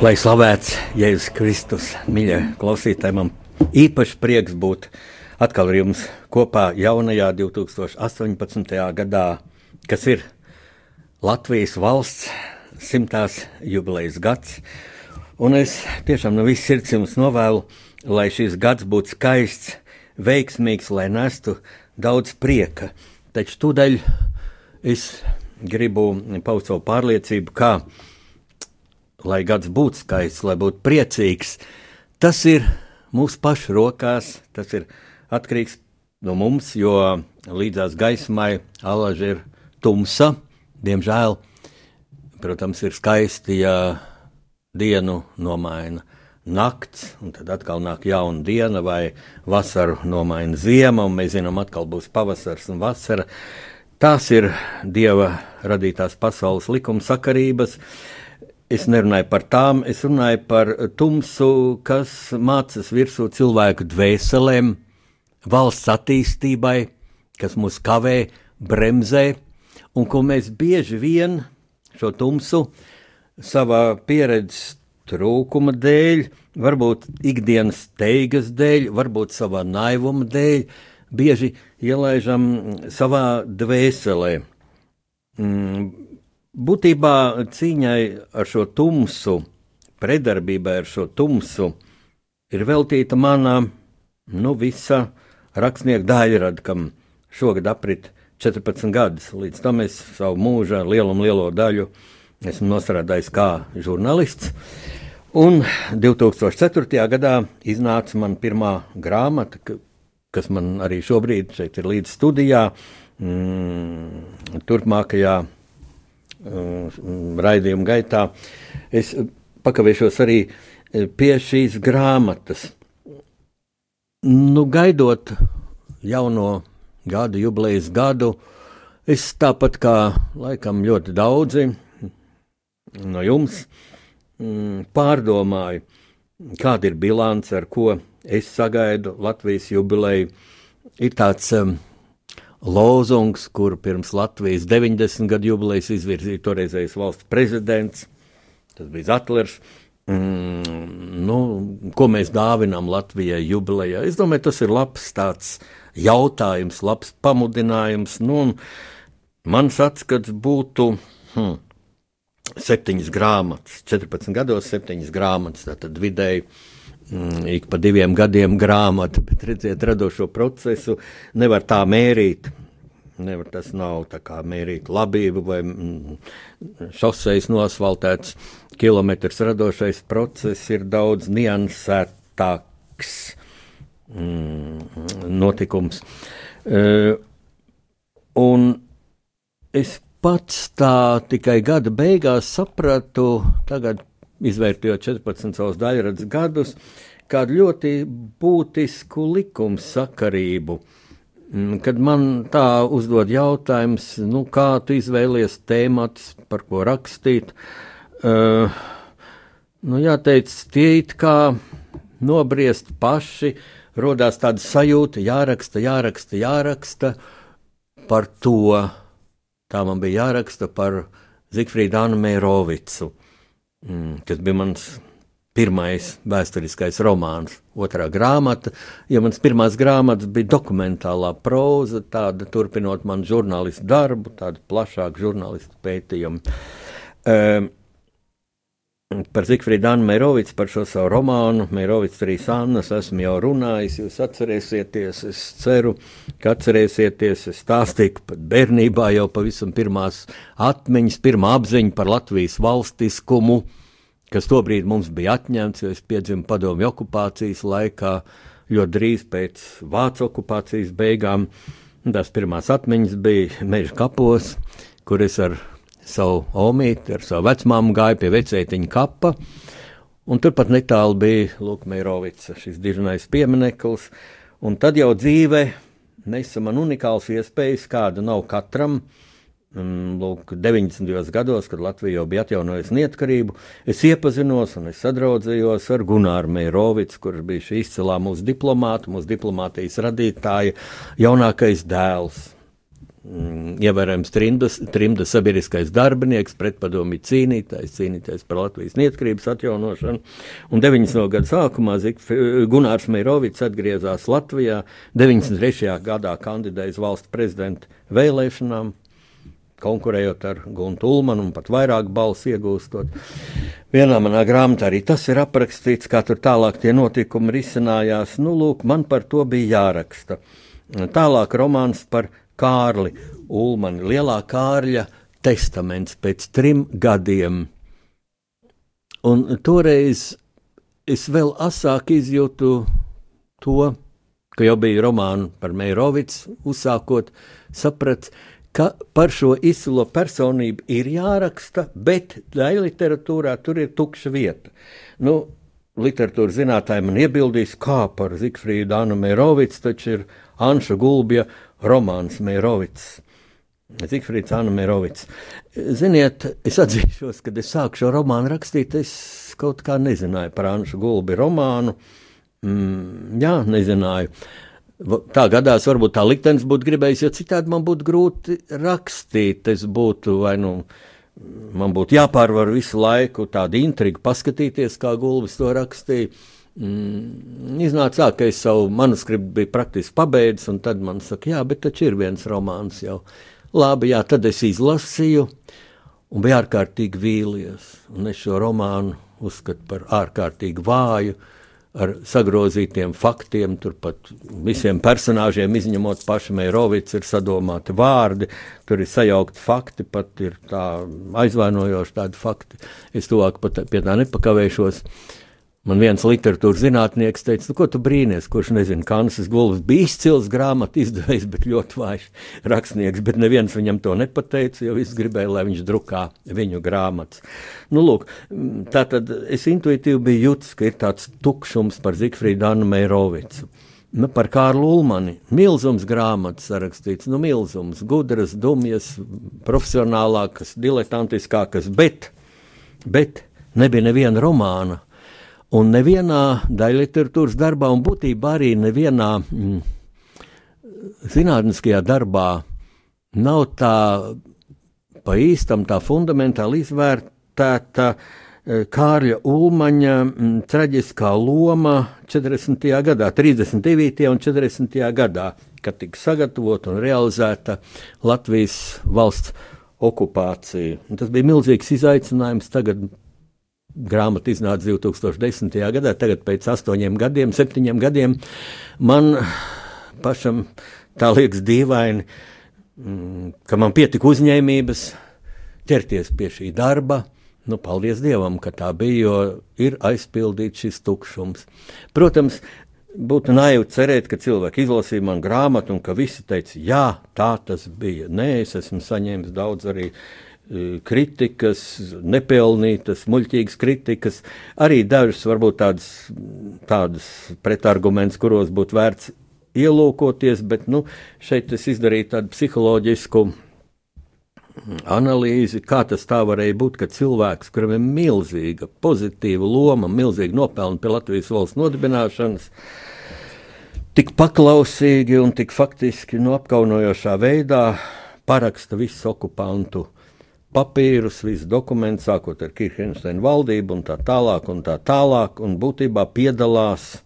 Lai slavēts Jēzus Kristus, mīļie klausītāji, man īpaši prieks būt atkal ar jums kopā jaunajā 2018. gadā, kas ir Latvijas valsts simtās jubilejas gads. Un es tiešām no visas sirds jums novēlu, lai šis gads būtu skaists, veiksmīgs, lai nestu daudz prieka. Taču tūdaļ es gribu paust savu pārliecību, ka, lai gads būtu skaists, lai būtu priecīgs, tas ir mūsu pašu rokās, tas ir atkarīgs no mums, jo līdzās gaismai alaži ir tumsa, diemžēl. Protams, ir skaisti, ja dienu nomaina nakts, un tad atkal nāk jauna diena, vai vasaru nomaina ziema, un mēs zinām, atkal būs pavasars un vasara. Tās ir dieva radītās pasaules likuma sakarības. Es nerunāju par tām, es runāju par tumsu, kas mācās virsū cilvēku dvēselēm, valsts attīstībai, kas mūs kavē, bremzē, un ko mēs bieži vien šo tumsu savā pieredzes trūkuma dēļ, varbūt ikdienas teigas dēļ, varbūt savā naivuma dēļ, bieži ielaižam savā dvēselē. Mm, būtībā cīņai ar šo tumsu, predarbībai ar šo tumsu, ir veltīta mana nu, visa rakstnieka daļrada, kam šogad aprit 14 gadus. Līdz tam es savu mūža lielumu lielo daļu esmu nostrādājis kā žurnālists. Un 2004. gadā iznāca man pirmā grāmata, kas man arī šobrīd ir līdz studijā, mm, turpmākajā raidījuma gaitā. Es pakavēšos arī pie šīs grāmatas. Nu, gaidot jauno gada jubilejas gadu. Es tāpat kā laikam ļoti daudzi no jums mm, pārdomāju, kāda ir bilance, ar ko es sagaidu Latvijas jubileju. Ir tāds um, lozungs, kur pirms Latvijas 90 gadu jubilejas izvirzīja toreizējais valsts prezidents, tas bija Zatlers. Mm, nu, ko mēs dāvinām Latvijai jubilejā? Es domāju, tas ir labs tāds jautājums, labs pamudinājums. Nu, mans atskats būtu hmm, septiņas grāmatas, 14 gados, septiņas grāmatas. Tad vidēji mm, ik pa diviem gadiem grāmata, bet redziet, radošo procesu nevar tā mērīt. Nevar, tas nav tā kā mērīt labību vai mm, šoseis nosvaltēts. Kilometrs radošais process ir daudz niansētāks mm, notikums. Uh, un es pats tā tikai gada beigās sapratu, tagad izvērtējot 14 savus daļradas gadus, kādu ļoti būtisku likumu sakarību. Mm, kad man tā uzdod jautājums, nu, kā tu izvēlies tēmatus, par ko rakstīt, uh, nu, jāteic, tie it kā nobriest paši, uh, rodās tāda sajūta, jāraksta, jāraksta, jāraksta par to. Tā man bija jāraksta par Zifrīdu Anu Mērovicu, mm, kas bija mans pirmais vēsturiskais romāns, otrā grāmata. Ja mans pirmās grāmatas bija dokumentālā próza, tāda turpinot manu žurnālistu darbu, tādu plašāku žurnālistu pētījumu. Um, Par Zifrīdu Annu Mērovicu, par šo savu romānu, Mērovics arī Sānas, esmu jau runājis. Jūs atcerēsieties, es ceru, ka atcerēsieties. Es stāstīju pat bērnībā jau pavisam pirmās atmiņas, pirmā apziņa par Latvijas valstiskumu, kas tobrīd mums bija atņemts, jo es piedzimu padomju okupācijas laikā. ļoti drīz pēc Vācu okupācijas beigām. Tās pirmās atmiņas bija meža kapos, kur es ar savu omīti, ar savu vecmāmu gāju pie vecētiņa kapa. Un turpat netālu bija Lūk, Meirovica, šis dižnais piemineklis. Un tad jau dzīve nesa man unikāls iespējas, kāda nav katram. Lūk, 90. gados, kad Latvija jau bija atjaunojusi neatkarību, es iepazinos un es sadraudzējos ar Gunāru Meirovicu, kurš bija šī izcilā mūsu diplomāta, mūsu diplomātijas radītāja, jaunākais dēls. Mm, ievērojams trimdas, trimdas sabiedriskais darbinieks, pretpadomi cīnītājs, cīnītājs par Latvijas neatkarības atjaunošanu. Un 90. gada sākumā Gunārs Meirovics atgriezās Latvijā, 93. gadā kandidēja uz valsts prezidenta vēlēšanām konkurējot ar Guntu Ulmanu un pat vairāk balsu iegūstot. Vienā manā grāmatā arī tas ir aprakstīts, kā tur tālāk tie notikumi risinājās. Nu, lūk, man par to bija jāraksta. Tālāk romāns par Kārli Ulmani, Lielā Kārļa testaments pēc trim gadiem. Un toreiz es vēl asāk izjūtu to, ka jau bija romānu par Meirovicu uzsākot, sapratu, ka par šo izcilo personību ir jāraksta, bet daļai literatūrā tur ir tukša vieta. Nu, literatūras zinātnē man iebildīs, kā par Zigfrīdu Anu Mērovicu, taču ir Anša Gulbja romāns Mērovics. Zigfrīds Anna Mērovics. Ziniet, es atzīšos, kad es sāku šo romānu rakstīt, es kaut kā nezināju par Anšu Gulbi romānu. Mm, jā, nezināju. Tā gadās, varbūt tā liktenis būtu gribējis, jo citādi man būtu grūti rakstīt. Es būtu vai nu. Man būtu jāpārvar visu laiku tāda intriga, paskatīties, kā Gulbis to rakstīja. Mm, iznāca tā, ka es savu manuskriptu biju praktiski pabeidzis, un tad man saka, jā, bet taču ir viens romāns jau. Labi, jā, tad es izlasīju, un biju ārkārtīgi vīlies. Un es šo romānu uzskatu par ārkārtīgi vāju. Ar sagrozītiem faktiem, turpat visiem personāžiem, izņemot pašu Meirovicu, ir sadomāti vārdi, tur ir sajaukti fakti, pat ir tā aizvainojoši tādi fakti. Es tuvāk pat pie tā nepakavēšos. Uh, Man viens literatūras zinātnieks teica, nu, ko tu brīnies, kurš nezina, Kansas Gulbis bija izcils grāmatu izdevējs, bet ļoti vājš rakstnieks, bet neviens viņam to nepateica, jo viss gribēja, lai viņš drukā viņu grāmatas. Nu, lūk, tā tad es intuitīvi biju jutis, ka ir tāds tukšums par Zikfrīdu Annu Meirovicu. Nu, par Kārlu Ulmani. Milzums grāmatas sarakstīts, nu, milzums, gudras, dumjas, profesionālākas, diletantiskākas, bet, bet nebija neviena romāna Un nevienā daļliteratūras darbā, un būtībā arī nevienā mm, zinātniskajā darbā nav tā pa īstam, tā fundamentāli izvērtēta e, Kārļa Ulmaņa mm, traģiskā loma 40. gadā, 39. un 40. gadā, kad tika sagatavota un realizēta Latvijas valsts okupācija. Un tas bija milzīgs izaicinājums tagad grāmata iznāca 2010. gadā, tagad pēc astoņiem gadiem, septiņiem gadiem. Man pašam tā liekas dīvaini, mm, ka man pietika uzņēmības ķerties pie šī darba. Nu, paldies Dievam, ka tā bija, jo ir aizpildīts šis tukšums. Protams, būtu naivi cerēt, ka cilvēki izlasīja manu grāmatu un ka visi teica, jā, tā tas bija. Nē, es esmu saņēmis daudz arī uh, kritikas, nepelnītas, muļķīgas kritikas, arī dažas varbūt tādas, tādas pretarguments, kuros būtu vērts ielūkoties, bet nu, šeit es izdarīju tādu psiholoģisku analīzi, kā tas tā varēja būt, ka cilvēks, kuram ir milzīga pozitīva loma, milzīga nopelna pie Latvijas valsts nodibināšanas, tik paklausīgi un tik faktiski no apkaunojošā veidā paraksta visu okupantu papīrus, visus dokumentus, sākot ar Kirchsteina valdību un tā tālāk, un tā tālāk, un būtībā piedalās,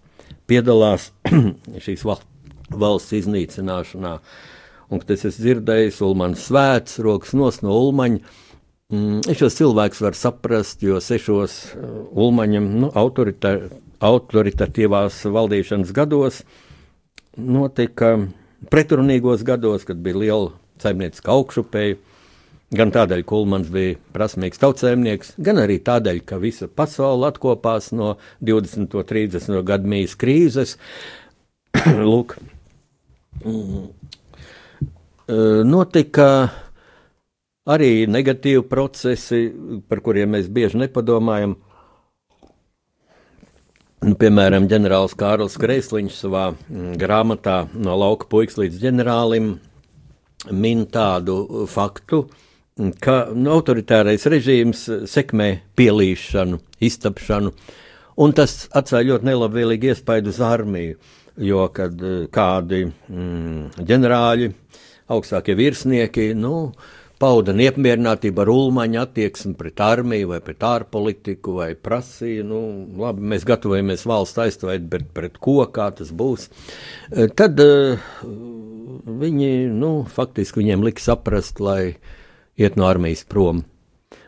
piedalās šīs valsts iznīcināšanā. Un tas es dzirdēju, Ulmans svēts, rokas nos no Ulmaņa. Mm, šos cilvēkus varu saprast, jo sešos uh, Ulmaņam nu, autorita, autoritatīvās valdīšanas gados notika pretrunīgos gados, kad bija liela saimnieciska augšupēja Gan tādēļ, ka Ulmans bija prasmīgs tautsēmnieks, gan arī tādēļ, ka visa pasaule atkopās no 20. un 30. gadu mīs krīzes. Lūk, mm, notika arī negatīvi procesi, par kuriem mēs bieži nepadomājam. Nu, piemēram, ģenerālis Kārlis Kreisliņš savā mm, grāmatā No lauka puikas līdz ģenerālim min tādu faktu, ka nu, autoritārais režīms sekmē pielīšanu, iztapšanu, un tas atstāja ļoti nelabvēlīgu iespaidu uz armiju, jo kad kādi mm, ģenerāļi, augstākie virsnieki, nu, pauda neapmierinātību ar ulmaņa attieksmi pret armiju vai pret ārpolitiku, vai prasīja, nu, labi, mēs gatavojamies valsts aizstāvēt, bet pret ko, kā tas būs. Eh, tad viņi, nu, faktiski viņiem lika saprast, lai iet no armijas prom.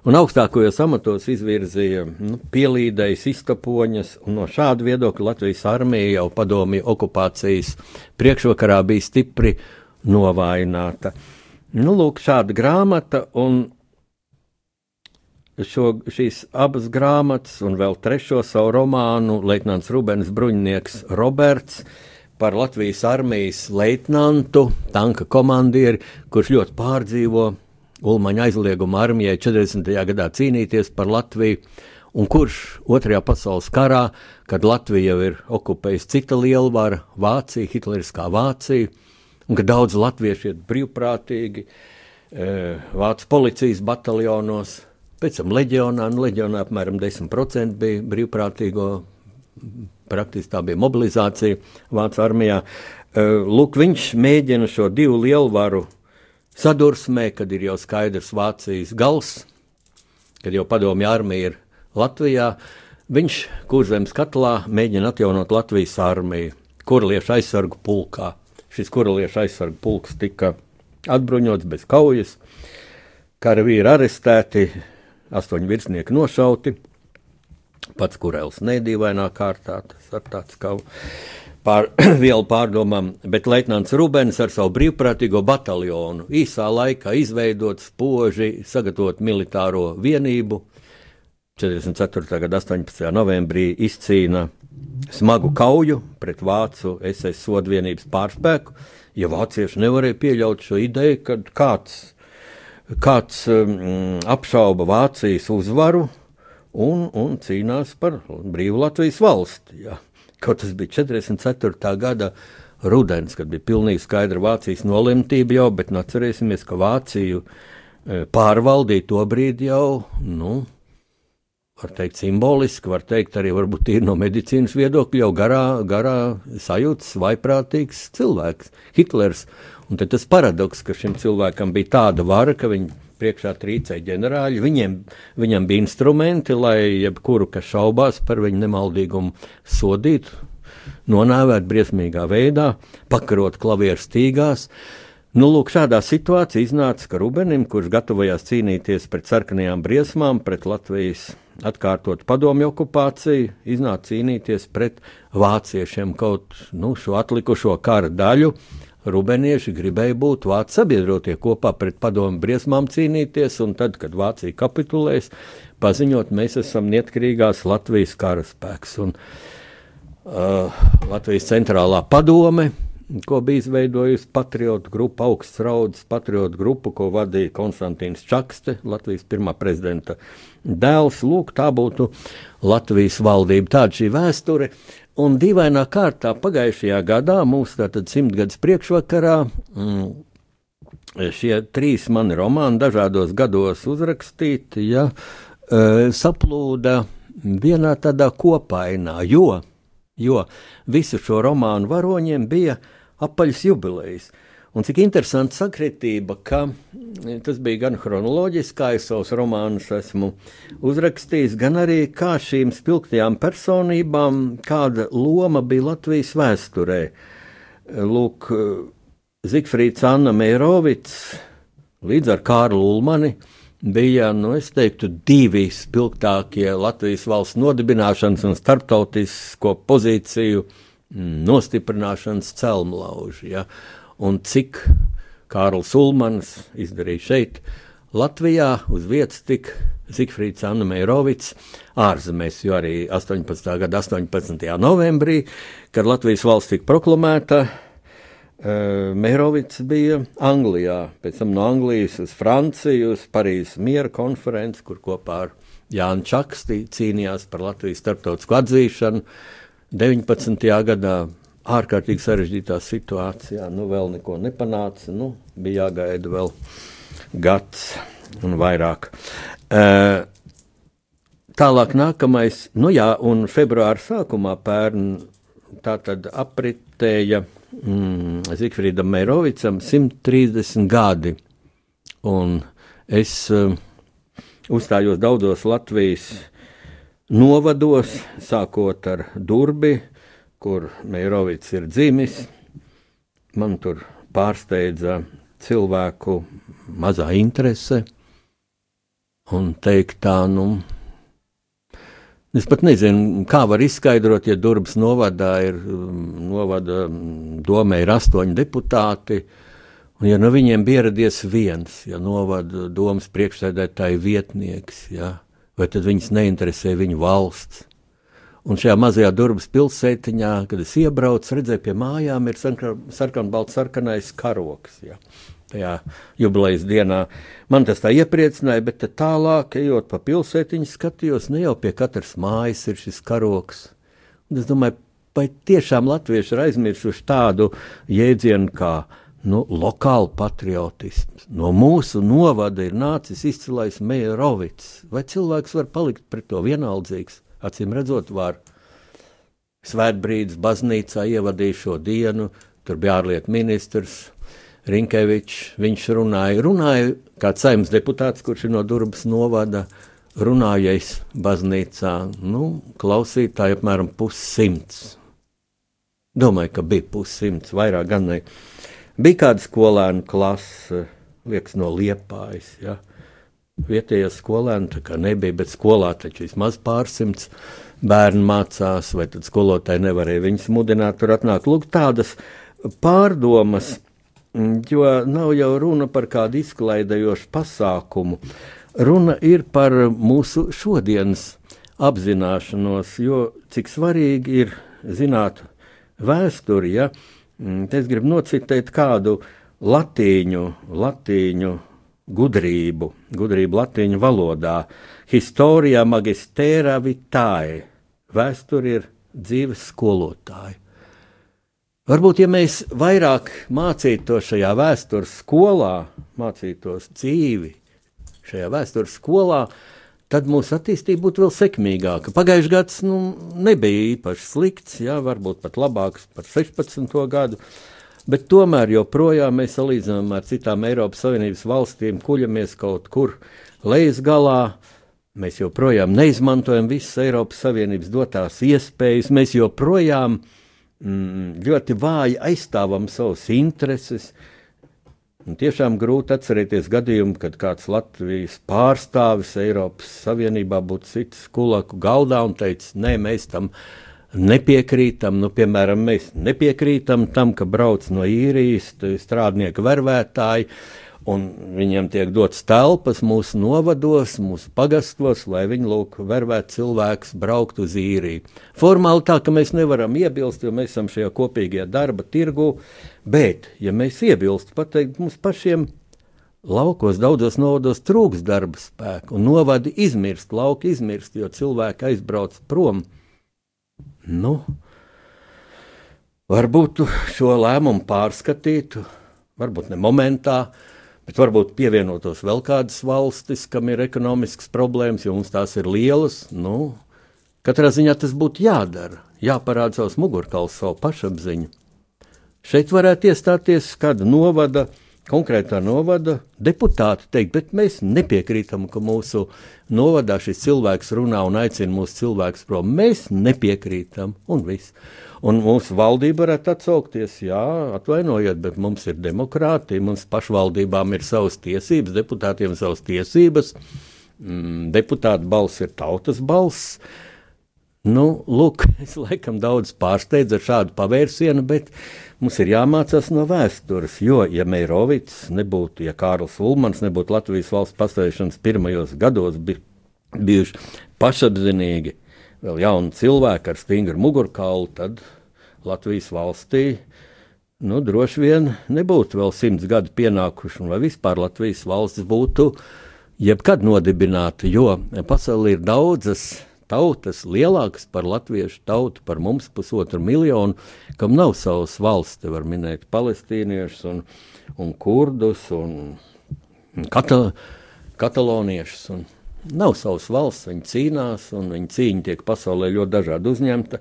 Un augstākajos amatos izvirzīja nu, pielīdējas, iztapoņas, un no šāda viedokļa Latvijas armija jau padomju okupācijas priekšvakarā bija stipri novājināta. Nu, lūk, šāda grāmata, un šo, šīs abas grāmatas, un vēl trešo savu romānu, Leitnants Rubens Bruņnieks Roberts par Latvijas armijas leitnantu, tanka komandieri, kurš ļoti pārdzīvo Ulmaņa aizliegumu armijai 40. gadā cīnīties par Latviju, un kurš Otrajā pasaules karā, kad Latvija jau ir okupējusi cita lielvara, Vācija, Hitleriskā Vācija, un ka daudz latviešu iet brīvprātīgi e, Vācijas policijas bataljonos, pēc tam leģionā, nu, leģionā apmēram 10% bija brīvprātīgo, praktiski tā bija mobilizācija Vācijas armijā. E, lūk, viņš mēģina šo divu lielvaru sadursmē, kad ir jau skaidrs Vācijas gals, kad jau padomju armija ir Latvijā, viņš kurzemes katlā mēģina atjaunot Latvijas armiju, kurliešu aizsargu pulkā. Šis koreliešu aizsargu pulks tika atbruņots bez kaujas, karavīri arestēti, astoņi virsnieki nošauti, pats kurēls nedīvainā kārtā, tas ar tāds kā pār, vielu pārdomām, bet Leitnants Rubens ar savu brīvprātīgo bataljonu īsā laikā izveidot spoži, sagatavot militāro vienību, 44. gada 18. novembrī izcīna smagu kauju pret Vācu SS sodvienības pārspēku, ja vācieši nevarēja pieļaut šo ideju, ka kāds, kāds um, apšauba Vācijas uzvaru un, un cīnās par brīvu Latvijas valsti. Ja. Kaut tas bija 44. gada rudens, kad bija pilnīgi skaidra Vācijas nolemtība jau, bet nu, atcerēsimies, ka Vāciju e, pārvaldīja to brīdi jau, nu, var teikt, simboliski, var teikt, arī varbūt ir no medicīnas viedokļa jau garā, garā sajūtas, vaiprātīgs cilvēks, Hitlers. Un tas paradoks, ka šim cilvēkam bija tāda vara, ka viņi priekšā trīcēja ģenerāļi, viņiem, viņam bija instrumenti, lai jebkuru, kas šaubās par viņu nemaldīgumu, sodītu, nonāvēt briesmīgā veidā, pakarot klavieru stīgās. Nu, lūk, šādā situācijā iznāca, ka Rubenim, kurš gatavojās cīnīties pret sarkanajām briesmām, pret Latvijas atkārtot padomju okupāciju, iznāca cīnīties pret vāciešiem kaut nu, šo atlikušo kara daļu. Rubenieši gribēja būt vācu sabiedrotie kopā pret padomu briesmām cīnīties, un tad, kad Vācija kapitulēs, paziņot, mēs esam neatkarīgās Latvijas karaspēks. Un, uh, Latvijas centrālā padome ko bija izveidojusi patriotu grupa, augsts raudas patriotu grupu, ko vadīja Konstantīns Čakste, Latvijas pirmā prezidenta dēls. Lūk, tā būtu Latvijas valdība. Tāda šī vēsture. Un dīvainā kārtā pagājušajā gadā, mūsu tātad simtgadus priekšvakarā, mm, šie trīs mani romāni dažādos gados uzrakstīti, ja, e, saplūda vienā tādā kopainā, jo, jo visu šo romānu varoņiem bija apaļas jubilejas. Un cik interesanti sakritība, ka e, tas bija gan chronoloģiski, kā es savus romānus esmu uzrakstījis, gan arī kā šīm spilgtajām personībām, kāda loma bija Latvijas vēsturē. Lūk, Zigfrīds Anna Mērovics līdz ar Kārlu Ulmani bija, nu, es teiktu, divi spilgtākie Latvijas valsts nodibināšanas un starptautisko pozīciju nostiprināšanas celmlauži. Ja? Un cik Kārls Ulmans izdarīja šeit, Latvijā uz vietas tika Zigfrīds Anna Meirovics ārzemēs, jo arī 18. gada 18. novembrī, kad Latvijas valsts tika proklamēta, uh, Meirovics bija Anglijā, pēc tam no Anglijas uz Franciju, uz Parīzes miera konferenci, kur kopā ar Jānu Čakstī cīnījās par Latvijas starptautisku atzīšanu. 19. gadā ārkārtīgi sarežģītā situācijā, nu vēl neko nepanāca, nu bija jāgaida vēl gads un vairāk. Uh, tālāk nākamais, nu jā, un februāra sākumā pērn tā tad apritēja mm, Zikfrīdam Meirovicam 130 gadi, un es uh, uzstājos daudzos Latvijas novados, sākot ar Durbi, kur Meirovits ir dzimis. Man tur pārsteidza cilvēku mazā interese. Un teikt tā, nu, Es pat nezinu, kā var izskaidrot, ja Durbas novadā ir, novada domē ir astoņi deputāti, un ja no viņiem bija ieradies viens, ja novada domas priekšsēdētāja vietnieks, ja, vai tad viņus neinteresē viņu valsts. Un šajā mazajā Durbas pilsētiņā, kad es iebraucu, redzēju, pie mājām ir sarkanbalts sarkanais karoks. Ja tajā jubilejas dienā. Man tas tā iepriecināja, bet tālāk, ejot pa pilsētiņu, skatījos, ne jau pie katras mājas ir šis karoks. Un es domāju, vai tiešām latvieši ir aizmirsuši tādu jēdzienu kā nu, lokāla patriotisms. No mūsu novada ir nācis izcilais Meijerovits. Vai cilvēks var palikt pret to vienaldzīgs? Acīm redzot, var. Svētbrīdis baznīcā ievadīja šo dienu, tur bija ārlietu ministrs, Rinkevičs, viņš runāja, runāja kā saimnes deputāts, kurš ir no Durbas novada, runājais baznīcā, nu, klausītāji apmēram pussimts. Domāju, ka bija pussimts, vairāk gan ne. Bija kāda skolēna klase, liekas, no Liepājas, ja. Vietējie skolēni kā nebija, bet skolā taču vismaz pārsimts bērnu mācās, vai tad skolotāji nevarēja viņus mudināt tur atnākt. Lūk, tādas pārdomas Mm, jo nav jau runa par kādu izklaidējošu pasākumu. Runa ir par mūsu šodienas apzināšanos, jo cik svarīgi ir zināt vēsturi. Ja? Mm, es gribu nocitēt kādu latīņu, latīņu gudrību, gudrību latīņu valodā. Historia magistera vitae. Vēsture ir dzīves skolotāja. Varbūt, ja mēs vairāk mācītos šajā vēstures skolā, mācītos dzīvi šajā vēstures skolā, tad mūsu attīstība būtu vēl sekmīgāka. Pagājušais gads nu, nebija īpaši slikts, jā, varbūt pat labāks par 16. gadu. Bet tomēr joprojām mēs salīdzinām ar citām Eiropas Savienības valstīm, kuļamies kaut kur lejas galā. Mēs joprojām neizmantojam visas Eiropas Savienības dotās iespējas, mēs joprojām mm, ļoti vāji aizstāvam savas intereses. Un tiešām grūti atcerēties gadījumu, kad kāds Latvijas pārstāvis Eiropas Savienībā būtu cits kulaku galdā un teicis, nē, mēs tam nepiekrītam. Nu, piemēram, mēs nepiekrītam tam, ka brauc no īrijas strādnieku vervētāji un viņiem tiek dots telpas mūsu novados, mūsu pagastos, lai viņi lūk, vervētu cilvēkus braukt uz īriju. Formāli tā, ka mēs nevaram iebilst, jo mēs esam šajā kopīgajā darba tirgu, bet, ja mēs iebilst, pateikt, mums pašiem laukos daudzos novados trūks darba spēku, un novadi izmirst, lauki izmirst, jo cilvēki aizbrauc prom. Nu, varbūt šo lēmumu pārskatītu, varbūt ne momentā, Bet varbūt pievienotos vēl kādas valstis, kam ir ekonomiskas problēmas, jo mums tās ir lielas. Nu, katrā ziņā tas būtu jādara, jāparāda savs mugurkauls, savu pašapziņu. Šeit varētu iestāties kāda novada, konkrētā novada deputāti teikt, bet mēs nepiekrītam, ka mūsu novadā šis cilvēks runā un aicina mūsu cilvēkus prom. Mēs nepiekrītam un viss. Un mūsu valdība varētu atsaukties, jā, atvainojiet, bet mums ir demokrātija, mums pašvaldībām ir savas tiesības, deputātiem savas tiesības. Mm, deputāta balss ir tautas balss. Nu, lūk, es laikam daudz pārsteidzu ar šādu pavērsienu, bet mums ir jāmācās no vēstures. Jo, ja Meirovits nebūtu, ja Kārls Ulmans nebūtu Latvijas valsts pastāvēšanas pirmajos gados bi bijuši pašapzinīgi, vēl jauni cilvēki ar stingru mugurkaulu, tad Latvijas valstī nu, droši vien nebūtu vēl simts gadu pienākuši, un vai vispār Latvijas valsts būtu jebkad nodibināta, jo pasaulē ir daudzas tautas lielākas par latviešu tautu, par mums pusotru miljonu, kam nav savas valsts. Te var minēt palestīniešus, un, un kurdus, un kata, kataloniešus. Un nav savas valsts, viņi cīnās, un viņa cīņa tiek pasaulē ļoti dažādi uzņemta.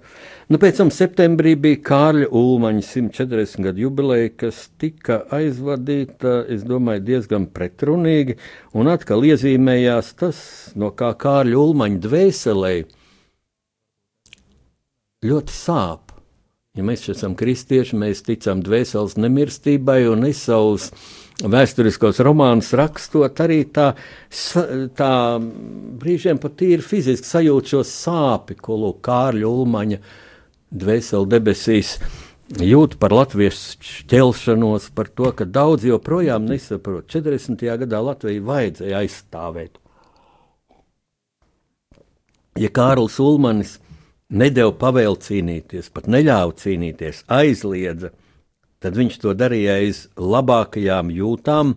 Nu, pēc tam septembrī bija Kārļa Ulmaņa 140 gadu jubileja, kas tika aizvadīta, es domāju, diezgan pretrunīgi, un atkal iezīmējās tas, no kā Kārļa Ulmaņa dvēselē ļoti sāp. Ja mēs esam kristieši, mēs ticam dvēseles nemirstībai un savus vēsturiskos romānus rakstot, arī tā, tā brīžiem pat ir fiziski sajūt šo sāpi, ko Lūk, Kārļa Ulmaņa dvēseli debesīs jūt par latviešu šķelšanos, par to, ka daudz joprojām nesaprot. 40. gadā Latviju vajadzēja aizstāvēt. Ja Kārlis Ulmanis nedēļu pavēlu cīnīties, pat neļāva cīnīties, aizliedza, tad viņš to darīja aiz labākajām jūtām,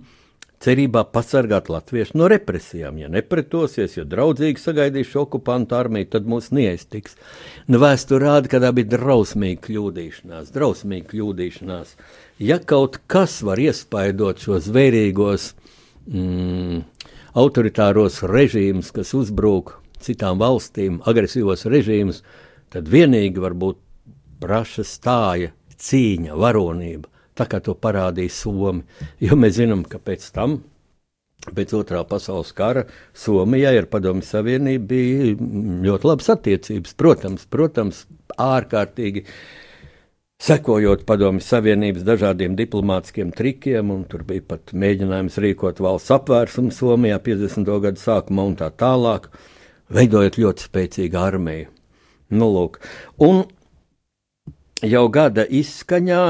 cerībā pasargāt latviešu no represijām. Ja nepretosies, ja draudzīgi sagaidīs okupantu armiju, tad mūs neaiztiks. Nu, vēsture rāda, ka tā bija drausmīga kļūdīšanās, drausmīga kļūdīšanās. Ja kaut kas var iespaidot šos zvērīgos, mm, autoritāros režīmus, kas uzbrūk citām valstīm, agresīvos režīmus, tad vienīgi var būt praša stāja cīņa, varonība, tā kā to parādīja Somi. Jo mēs zinām, ka pēc tam, pēc otrā pasaules kara, Somijai ar Padomju Savienību bija ļoti labas attiecības. Protams, protams ārkārtīgi. Sekojot Padomju Savienības dažādiem diplomātiskiem trikiem, un tur bija pat mēģinājums rīkot valsts apvērsumu Somijā 50. gadu sākumā un tā tālāk, veidojot ļoti spēcīgu armiju. Nu, lūk. un jau gada izskaņā.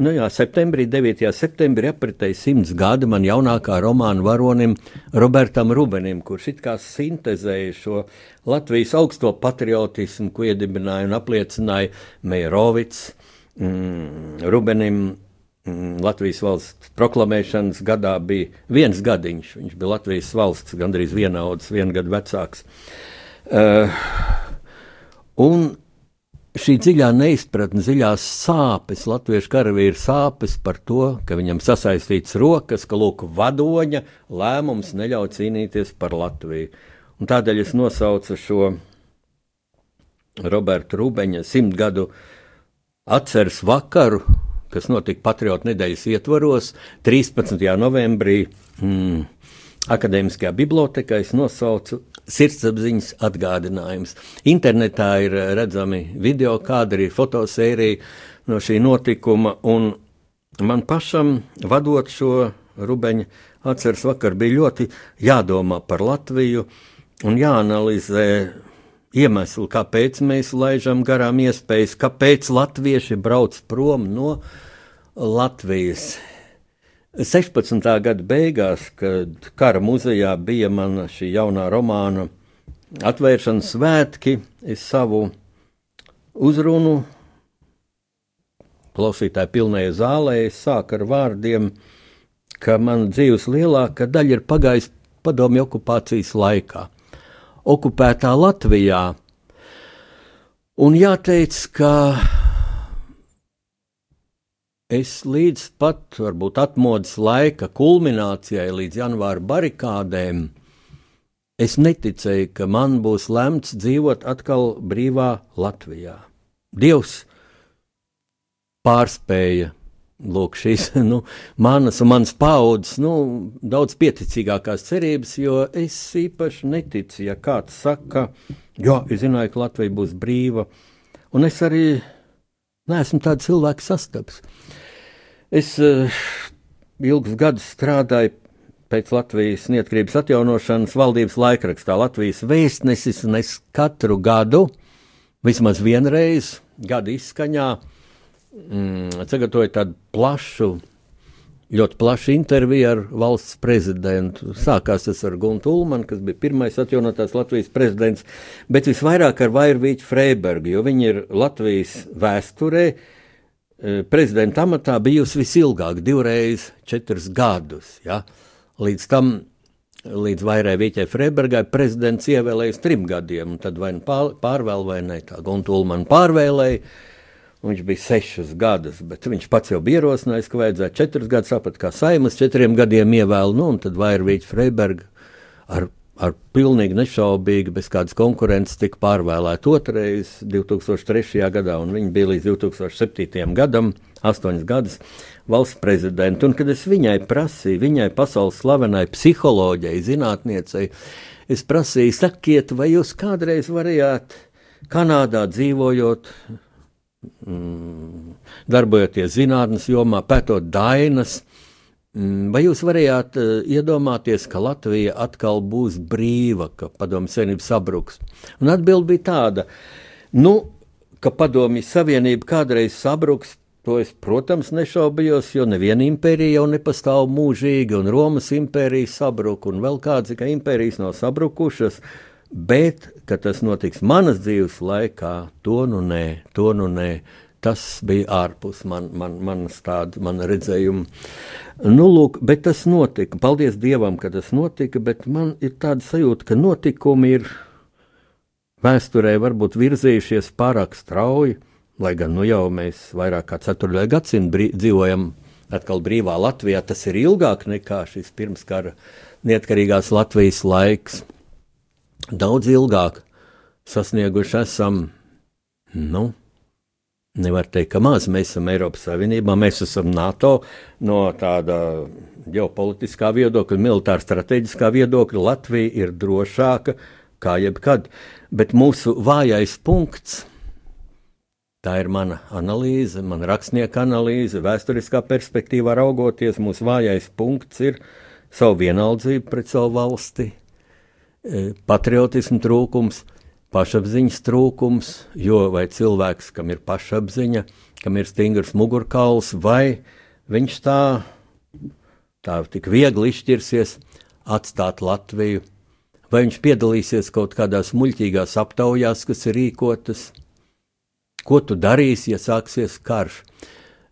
Nu jā, septembrī, 9. septembrī apritēja simts gadi man jaunākā romāna varonim Robertam Rubenim, kurš it kā sintezēja šo Latvijas augsto patriotismu, ko iedibināja un apliecināja Meirovits mm, Rubenim. Mm, Latvijas valsts proklamēšanas gadā bija viens gadiņš. Viņš bija Latvijas valsts gandrīz vienauds, vienu gadu vecāks. Uh, un šī dziļā neizpratne, dziļās sāpes, latviešu karavīra sāpes par to, ka viņam sasaistīts rokas, ka lūk, vadoņa lēmums neļauj cīnīties par Latviju. Un tādēļ es nosaucu šo Roberta Rūbeņa simtgadu atceres vakaru, kas notika Patriotu nedēļas ietvaros 13. novembrī. Mm, Akademiskajā bibliotekā es nosaucu sirdsapziņas atgādinājums. Internetā ir eh, redzami video kadri, fotosērija no šī notikuma, un man pašam, vadot šo rubeņu atceres vakar, bija ļoti jādomā par Latviju un jāanalizē iemesli, kāpēc mēs laižam garām iespējas, kāpēc latvieši brauc prom no Latvijas. 16. gada beigās, kad kara muzejā bija mana šī jaunā romāna atvēršanas svētki, es savu uzrunu klausītāju pilnajai zālē sāku ar vārdiem, ka mana dzīves lielākā daļa ir pagājusi padomju okupācijas laikā, okupētā Latvijā. Un jāteic, ka Es līdz pat varbūt atmodas laika kulminācijai, līdz janvāra barikādēm, es neticēju, ka man būs lemts dzīvot atkal brīvā Latvijā. Dievs pārspēja lūk, šīs nu, manas un manas paudzes nu, daudz pieticīgākās cerības, jo es īpaši neticu, ja kāds saka, jo es zināju, ka Latvija būs brīva, un es arī neesmu tāds cilvēks sastaps. Es uh, ilgus gadus strādāju pēc Latvijas neatkarības atjaunošanas valdības laikrakstā Latvijas vēstnesis, un es katru gadu vismaz vienreiz gada izskaņā mm, sagatavoja tādu plašu, ļoti plašu interviju ar valsts prezidentu. Sākās tas ar Guntu Ulmanu, kas bija pirmais atjaunotās Latvijas prezidents, bet visvairāk ar Vairvīķu Freibergu, jo viņi ir Latvijas vēsturē. Eh, prezidenta amatā bijusi visilgāk, divreiz četrus gadus. Ja? Līdz tam līdz Vairai Vīķai Freibergai prezidents ievēlēja uz trim gadiem, un tad vai nu pārvēl vai ne, tā Guntulmanu pārvēlēja. Viņš bija sešus gadus, bet viņš pats jau bija ierosinājis, ka vajadzēja četrus gadus, tāpat kā Saimas četriem gadiem ievēl, nu, un tad Vairvīķa Freiberga ar, ar pilnīgi nešaubīgi, bez kādas konkurences tika pārvēlēta otrais 2003. gadā, un viņa bija līdz 2007. gadam, astoņas gadus valsts prezidentu. Un, kad es viņai prasīju, viņai pasaules slavenai psiholoģijai, zinātniecei, es prasīju, sakiet, vai jūs kādreiz varējāt Kanādā dzīvojot, mm, darbojoties zinātnes jomā, pētot dainas. Mm, vai jūs varējāt uh, iedomāties, ka Latvija atkal būs brīva, ka padomju senība sabruks? Un atbilde bija tāda, nu, ka padomju savienība kādreiz sabruks, To es, protams, nešaubījos, jo neviena impērija jau nepastāv mūžīgi, un Romas impērija sabruka, un vēl kādas ka impērijas nav sabrukušas. Bet, kad tas notiks manas dzīves laikā, to nu nē, to nu nē. Tas bija ārpus man, man, manas tāda, mana redzējuma. Nu, lūk, bet tas notika. Paldies Dievam, ka tas notika, bet man ir tāda sajūta, ka notikumi ir vēsturē varbūt virzījušies pārāk strauji lai gan nu jau mēs vairāk kā ceturtajā gadsimtā dzīvojam atkal brīvā Latvijā, tas ir ilgāk nekā šis pirmskara neatkarīgās Latvijas laiks. Daudz ilgāk sasnieguši esam, nu, nevar teikt, ka maz mēs esam Eiropas Savienībā, mēs esam NATO no tāda ģeopolitiskā viedokļa, militāra strateģiskā viedokļa. Latvija ir drošāka kā jebkad, bet mūsu vājais punkts Tā ir mana analīze, mana rakstnieka analīze, vēsturiskā perspektīvā raugoties. Mūsu vājais punkts ir savu vienaldzību pret savu valsti, e, patriotismu trūkums, pašapziņas trūkums, jo vai cilvēks, kam ir pašapziņa, kam ir stingrs mugurkauls, vai viņš tā, tā tik viegli izšķirsies atstāt Latviju, vai viņš piedalīsies kaut kādās muļķīgās aptaujās, kas ir rīkotas Ko tu darīsi, ja sāksies karš?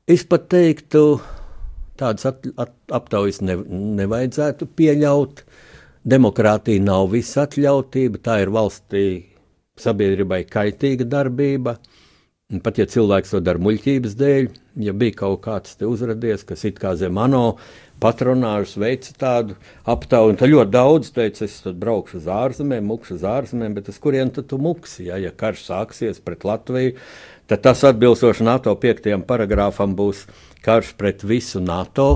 Es pat teiktu, tādas at, at, aptaujas ne, nevajadzētu pieļaut. Demokrātija nav visatļautība, tā ir valstī sabiedrībai kaitīga darbība. Pat ja cilvēks to dara muļķības dēļ, ja bija kaut kāds te uzradies, kas it kā zem ANO patronāžas veica tādu aptauju, un tad ļoti daudz teica, es braukšu uz ārzemēm, mukšu uz ārzemēm, bet uz kurien tad tu muksi, ja, ja karš sāksies pret Latviju, tad tas atbilstoši NATO 5. paragrāfam būs karš pret visu NATO.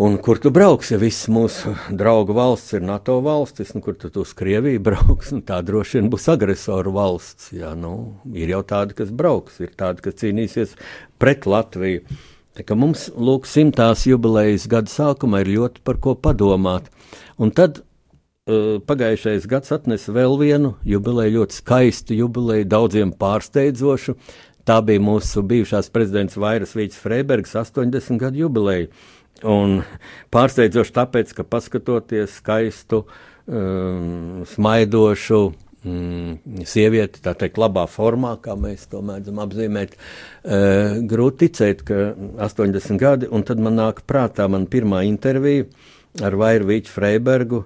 Un kur tu brauksi, viss mūsu draugu valsts ir NATO valstis, nu, kur tu uz Krieviju brauks, tā droši vien būs agresoru valsts. Jā, nu, ir jau tādi, kas brauks, ir tādi, kas cīnīsies pret Latviju. Tā mums, lūk, simtās jubilejas gada sākumā ir ļoti par ko padomāt. Un tad uh, pagājušais gads atnesa vēl vienu jubileju, ļoti skaistu jubileju, daudziem pārsteidzošu. Tā bija mūsu bijušās prezidents Vairas Vīts Freibergs 80 gadu jubileja. Un pārsteidzoši tāpēc, ka paskatoties skaistu, um, smaidošu, mm, sievieti, tā teikt, labā formā, kā mēs to mēdzam apzīmēt. E, grūti ticēt, ka 80 gadi, un tad man nāk prātā man pirmā intervija ar Vairvīķu Freibergu,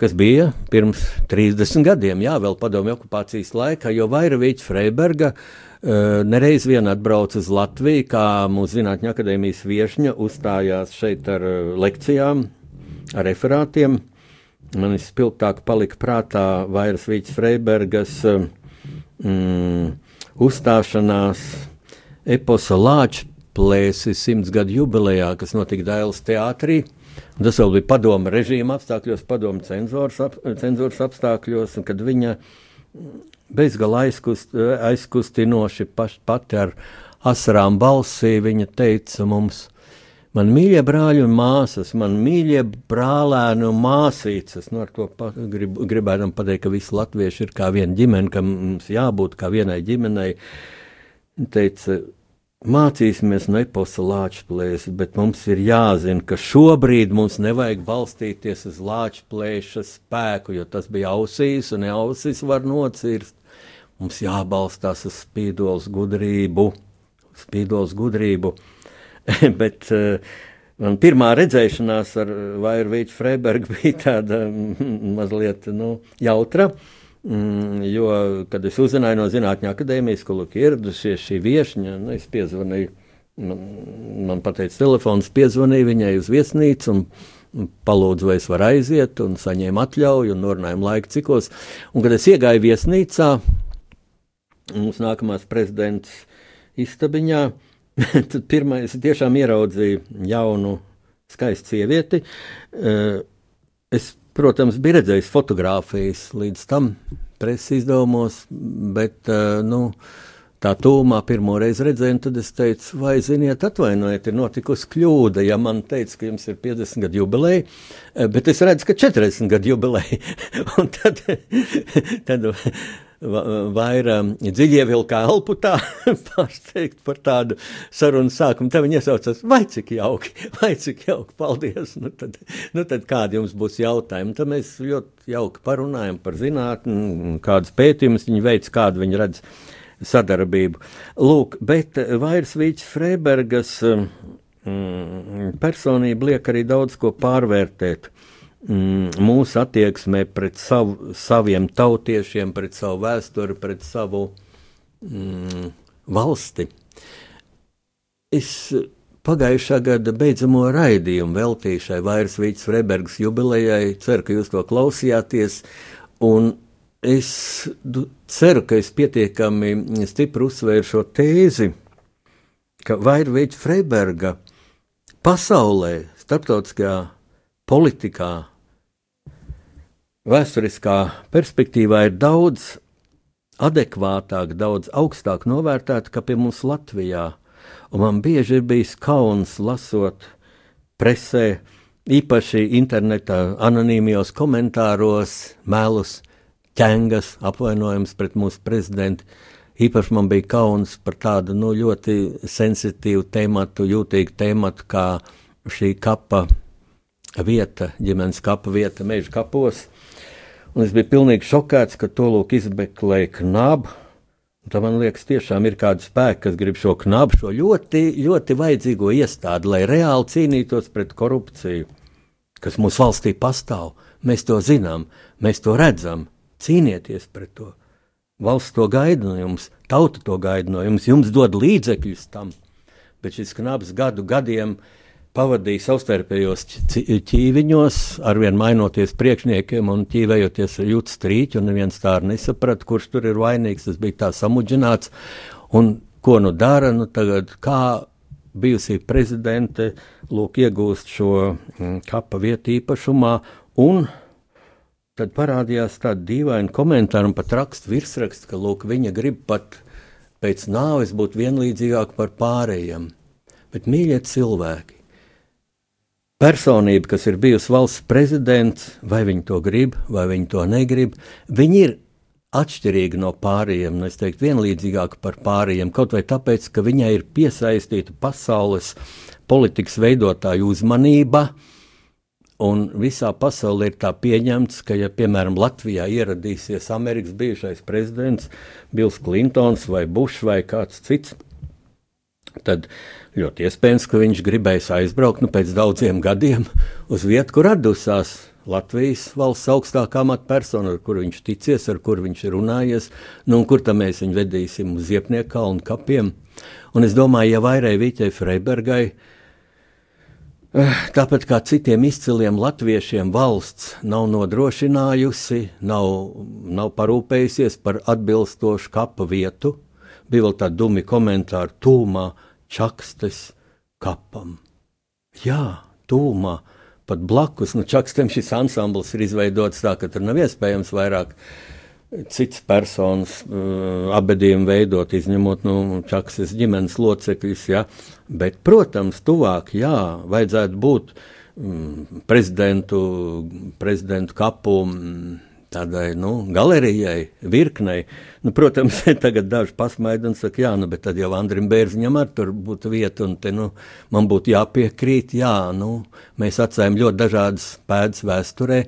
kas bija pirms 30 gadiem, jā, vēl padomju okupācijas laikā, jo Vairvīķa Freiberga uh, nereiz vien atbrauca uz Latviju, kā mūsu Zinātņu akadēmijas viešņa uzstājās šeit ar lekcijām, ar referātiem. Man vispilgtāk palika prātā Vairas Vīķis Freibergas mm, uzstāšanās eposa Lāča plēsi simts gadu jubilejā, kas notika Dailas teātrī. Tas vēl bija padoma režīma apstākļos, padoma cenzūras, ap, cenzūras apstākļos, kad viņa bezgalā aizkust, aizkustinoši paš, pati ar asarām balsī viņa teica mums, Man mīļie brāļi un māsas, man mīļie brālēni un māsīcas, nu ar to pa, grib, gribētu pateikt, ka visi latvieši ir kā viena ģimene, ka mums jābūt kā vienai ģimenei. Teica, mācīsimies no eposa lāčplēs, bet mums ir jāzina, ka šobrīd mums nevajag balstīties uz lāčplēša spēku, jo tas bija ausīs un ausīs var nocirst. Mums jābalstās uz spīdols gudrību, spīdols gudrību. bet uh, man pirmā redzēšanās ar Vairvīču Freibergu bija tāda mm, mazliet nu, jautra. Mm, jo, kad es uzzināju no Zinātņu akadēmijas, ka lūk, ieradusies šī viesņa, nu, es piezvanīju, man, man pateica telefons, piezvanīju viņai uz viesnīcu un palūdzu, vai es varu aiziet, un saņēmu atļauju, un norunājām laiku cikos. Un, kad es iegāju viesnīcā, mums nākamās prezidents istabiņā, Tad pirmais tiešām ieraudzīju jaunu, skaistu sievieti. Eh, es, protams, biju redzējis fotogrāfijas līdz tam preses izdevumos, bet eh, nu, tā tūmā pirmo reizi redzēju, tad es teicu, vai ziniet, atvainojiet, ir notikusi kļūda, ja man teica, ka jums ir 50 gadu jubileja, eh, bet es redzu, ka 40 gadu jubileja. Tad, tad vaira dziļievilkā elpu tā pārsteigt par tādu sarunu sākumu. Te viņi iesaucas, vai cik jauki, vai cik jauki, paldies. Nu tad, nu tad kādi jums būs jautājumi? Tad mēs ļoti jauki parunājam par zinātni, kādus pētījumus viņi veids, kādu viņi redz sadarbību. Lūk, bet Vairs Vīķis Freibergas mm, personība liek arī daudz ko pārvērtēt. Mm, mūsu attieksmē pret savu, saviem tautiešiem, pret savu vēsturi, pret savu mm, valsti. Es pagājušā gada beidzamo raidījumu veltīju šai Vairsvītas Freibergas jubilejai. Ceru, ka jūs to klausījāties. Un es ceru, ka es pietiekami stipri uzsvēru šo tēzi, ka Vairsvītas Freiberga pasaulē, starptautiskajā politikā, vēsturiskā perspektīvā ir daudz adekvātāk, daudz augstāk novērtēta, kā pie mums Latvijā. Un man bieži ir bijis kauns lasot presē, īpaši internetā, anonīmijos komentāros, melus, ķengas, apvainojums pret mūsu prezidentu. Īpaši man bija kauns par tādu nu, ļoti sensitīvu tēmatu, jūtīgu tēmatu, kā šī kapa vieta, ģimenes kapa vieta meža kapos. Un es biju pilnīgi šokēts, ka to lūk izmeklēja knabu. Tad man liekas, tiešām ir kādi spēki, kas grib šo knabu, šo ļoti, ļoti vajadzīgo iestādi, lai reāli cīnītos pret korupciju, kas mūsu valstī pastāv. Mēs to zinām, mēs to redzam. Cīnieties pret to. Valsts to gaida no jums, tauta to gaida no jums, jums dod līdzekļus tam. Bet šis knabs gadu gadiem gadiem pavadīja savstarpējos ķīviņos, arvien mainoties priekšniekiem un ķīvējoties ar jūtas strīķi, un neviens tā arī nesaprata, kurš tur ir vainīgs. Tas bija tā samudžināts. Un ko nu dara? Nu tagad, kā bijusī prezidente lūk, iegūst šo mm, kapa vietu īpašumā, un tad parādījās tāda dīvaina komentāra un pat raksts virsraksts, ka lūk, viņa grib pat pēc nāves būt vienlīdzīgāk par pārējiem. Bet, mīļie cilvēki, personība, kas ir bijusi valsts prezidents, vai viņi to grib, vai viņi to negrib, viņi ir atšķirīga no pārējiem, nu, es teiktu, vienlīdzīgāka par pārējiem, kaut vai tāpēc, ka viņai ir piesaistīta pasaules politikas veidotāju uzmanība. Un visā pasaulē ir tā pieņemts, ka, ja, piemēram, Latvijā ieradīsies Amerikas bijušais prezidents Bills Klintons vai Bušs vai kāds cits, tad Ļoti iespējams, ka viņš gribēs aizbraukt nu, pēc daudziem gadiem uz vietu, kur atdusās Latvijas valsts augstākā amatpersona, ar kuru viņš ticies, ar kuru viņš ir runājies, nu, un kur tam mēs viņu vedīsim uz Ziepnieku kalnu kapiem. Un es domāju, ja vairai Vīķai Freibergai, eh, tāpat kā citiem izciliem latviešiem, valsts nav nodrošinājusi, nav, nav parūpējusies par atbilstošu kapa vietu, bija vēl tādi dumi komentāri tūmā čakstes kapam. Jā, tūmā, pat blakus nu, čakstiem šis ansambls ir izveidots tā, ka tur nav iespējams vairāk cits personas uh, abediem veidot, izņemot nu, čaksas ģimenes locekļus, ja, bet, protams, tuvāk, jā, vajadzētu būt mm, prezidentu, prezidentu kapu mm, tādai, nu, galerijai, virknei. Nu, protams, tagad daži pasmaida un saka, jā, nu, bet tad jau Andrim Bērziņam ar tur būtu vieta, un te, nu, man būtu jāpiekrīt, jā, nu, mēs atstājam ļoti dažādas pēdas vēsturē,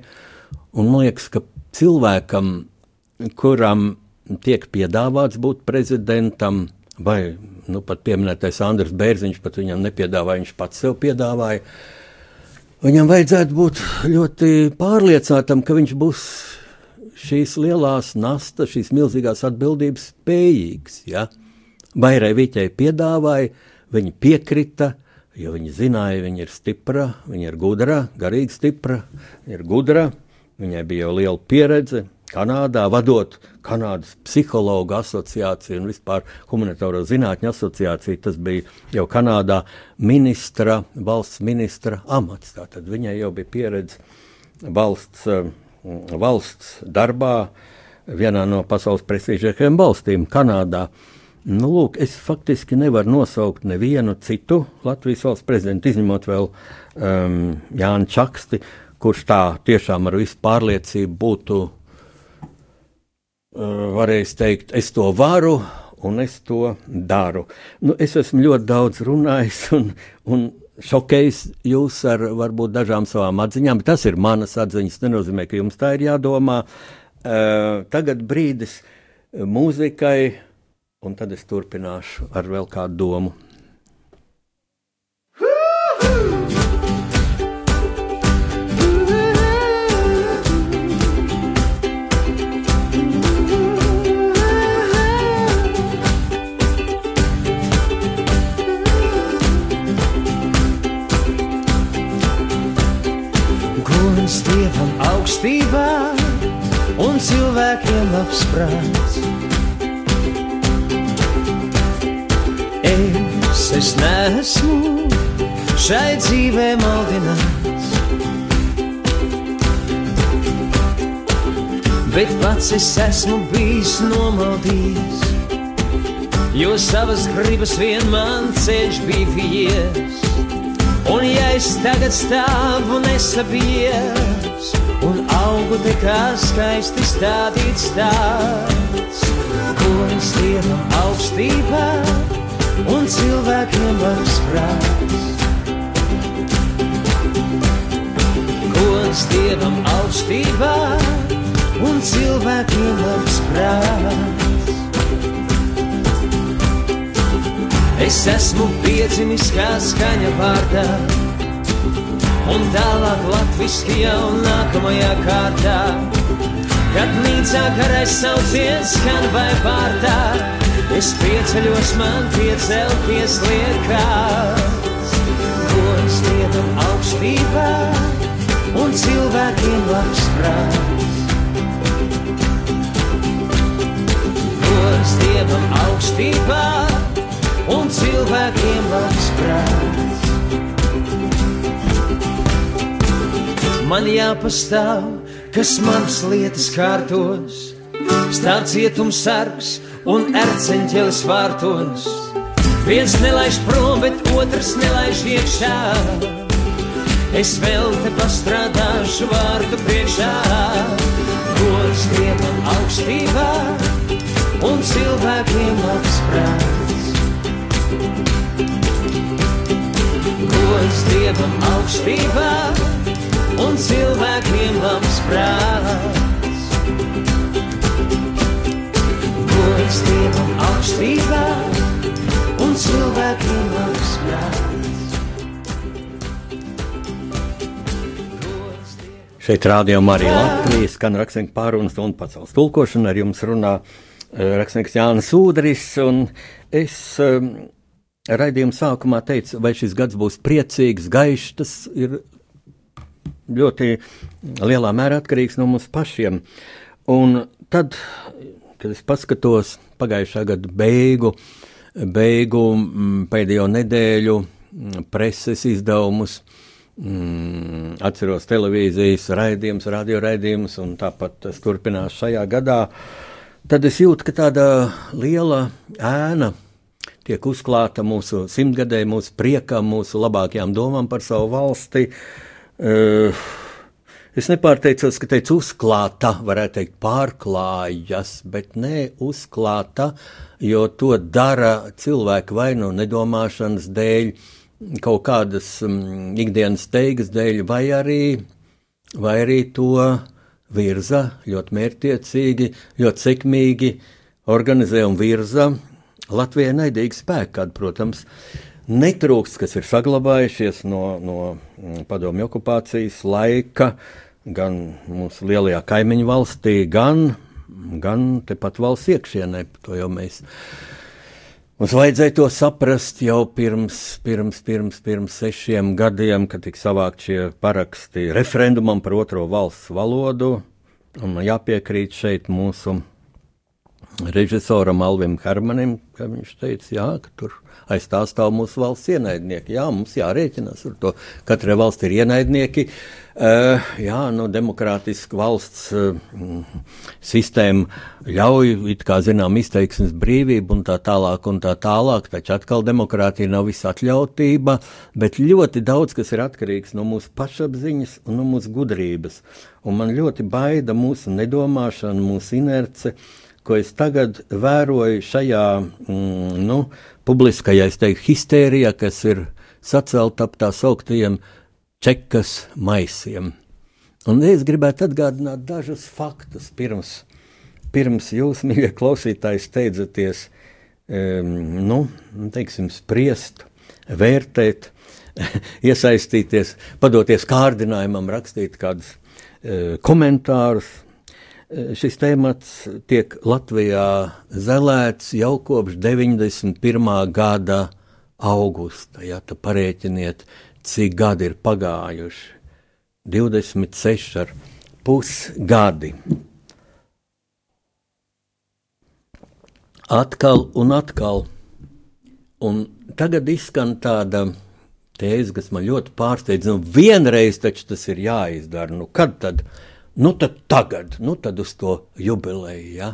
un man liekas, ka cilvēkam, kuram tiek piedāvāts būt prezidentam, vai nu, pat pieminētais Andris Bērziņš, pat viņam nepiedāvāja, viņš pats sev piedāvāja. Viņam vajadzētu būt ļoti pārliecinātam, ka viņš būs šīs lielās nastas, šīs milzīgās atbildības spējīgs. Ja? Arī viņai piedāvāja, viņa piekrita, jo viņa zināja, viņa ir stipra, viņa ir gudra, garīgi stipra, viņa ir gudra, viņai bija jau liela pieredze, Kanādā, vadot Kanādas psihologu asociāciju un vispār humanitāro zinātņu asociāciju. Tas bija jau Kanādā ministra, valsts ministra amats. Tātad viņai jau bija pieredze valsts, eh, valsts darbā vienā no pasaules prestižākajām valstīm, Kanādā. Nu, lūk, es faktiski nevaru nosaukt nevienu citu Latvijas valsts prezidentu, izņemot vēl um, Jānu Čaksti, kurš tā tiešām ar visu pārliecību būtu Eh, varēs teikt, es to varu un es to daru. Nu, es esmu ļoti daudz runājis un, un šokējis jūs ar varbūt dažām savām atziņām, tas ir manas atziņas. Nenozīmē, ka jums tā ir jādomā. Uh, tagad brīdis mūzikai, un tad es turpināšu ar vēl kādu domu. Cilvēkiem labs prāts. Es, es nesmu šai dzīvē maldināts, bet pats es esmu bijis nomaldījis, jo savas gribas vien man ceļš bija vies. Un ja es tagad stāvu nesabies, un augu te kā skaisti stādīts tāds, gods dievam augstībā un cilvēkiem labs prāts. Gods dievam augstībā un cilvēkiem labs prāts. Es esmu piedzimis kā skaņa vārdā, un tālāk latviski jau nākamajā kārtā. Kad nīcā garais sauciens skan vai pārtā, es pieceļos man piecelties liekās. Gods dievam augstībā un cilvēkiem labs prāts. Gods dievam augstībā un cilvēkiem labs prāts. Man jāpastāv, kas manas lietas kārtos, stāv cietums sargs un erceņķelis vārtos. Viens nelaiž prom, bet otrs nelaiž iekšā. Es vēl te pastrādāšu vārtu priekšā, gods dievam augstībā un cilvēkiem labs prāts. gods dievam augstībā un cilvēkiem labs prāts. Gods dievam augstībā un cilvēkiem labs prāts. Šeit rādījumā arī Latvijas skan rakstnieks pārunas un pacels tulkošana. Ar jums runā uh, rakstnieks Jānis Udris, un es um, raidījuma sākumā teicu, vai šis gads būs priecīgs, gaišs. Tas ir ļoti lielā mērā atkarīgs no mums pašiem. Un tad, kad es paskatos pagājušā gada beigu, beigu pēdējo nedēļu preses izdevumus, mm, atceros televīzijas raidījumus, radio raidījumus, un tāpat tas turpinās šajā gadā, tad es jūtu, ka tāda liela ēna tiek uzklāta mūsu simtgadē, mūsu priekam, mūsu labākajām domām par savu valsti. Uh, Es nepārteicos, ka teicu uzklāta, varētu teikt, pārklājas, bet nē, uzklāta, jo to dara cilvēki vai nu nedomāšanas dēļ, kaut kādas um, ikdienas steigas dēļ, vai arī, vai arī to virza ļoti mērķtiecīgi, ļoti sekmīgi organizē un virza Latvijai naidīgi spēki, kāda, protams, netrūks, kas ir saglabājušies no, no mm, padomju okupācijas laika, gan mūsu lielajā kaimiņu valstī, gan, gan tepat valsts iekšienē. To jau mēs. Mums vajadzēja to saprast jau pirms, pirms, pirms, pirms sešiem gadiem, kad tika savākt šie paraksti referendumam par otro valsts valodu. Un jāpiekrīt šeit mūsu režisoram Alvim Hermanim, ka viņš teica, jā, ka tur aiz tā stāv mūsu valsts ienaidnieki. Jā, mums jārēķinās ar to. Katrai valsts ir ienaidnieki. Uh, jā, nu, demokrātiska valsts uh, sistēma ļauj, it kā zinām, izteiksmes brīvību un tā tālāk un tā tālāk, taču atkal demokrātija nav visa atļautība, bet ļoti daudz kas ir atkarīgs no mūsu pašapziņas un no mūsu gudrības. Un man ļoti baida mūsu nedomāšana, mūsu inerce. Ko es tagad vēroju šajā mm, nu, publiskajā teiktu, histērijā, kas ir sacelta ap tā sauktiem čekas maisiem. Un es gribētu atgādināt dažus faktus pirms, pirms jūs, mīļie klausītāji, steidzaties um, nu, teiksim, spriest, vērtēt, iesaistīties, padoties kārdinājumam, rakstīt kādus uh, komentārus, šis temats tiek Latvijā zelēts jau kopš 91. gada augusta. Ja tu parēķiniet, cik gadi ir pagājuši. 26 ar pusgadi. Atkal un atkal. Un tagad izskan tāda tēze, kas man ļoti pārsteidz. Nu, vienreiz taču tas ir jāizdara. Nu, kad tad? Nu tad tagad, nu tad uz to jubileju. Ja?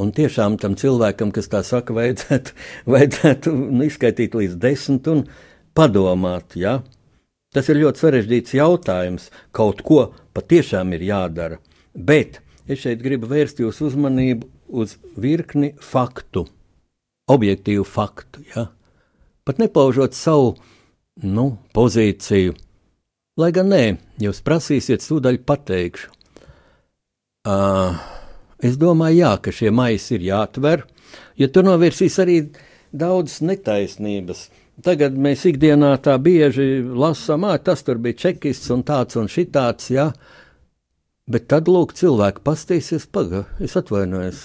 Un tiešām tam cilvēkam, kas tā saka, vajadzētu, vajadzētu nu, izskaitīt līdz desmit un padomāt. Ja? Tas ir ļoti sarežģīts jautājums. Kaut ko patiešām ir jādara. Bet es šeit gribu vērst jūsu uzmanību uz virkni faktu, objektīvu faktu. Ja? Pat nepaužot savu nu, pozīciju Lai gan nē, jūs prasīsiet, tūdaļ pateikšu. Uh, es domāju, jā, ka šie maisi ir jāatver, jo tur novirsīs arī daudz netaisnības. Tagad mēs ikdienā tā bieži lasām, ah, tas tur bija čekists un tāds un šitāds, jā. Bet tad, lūk, cilvēki pastīsies, paga, es atvainojos,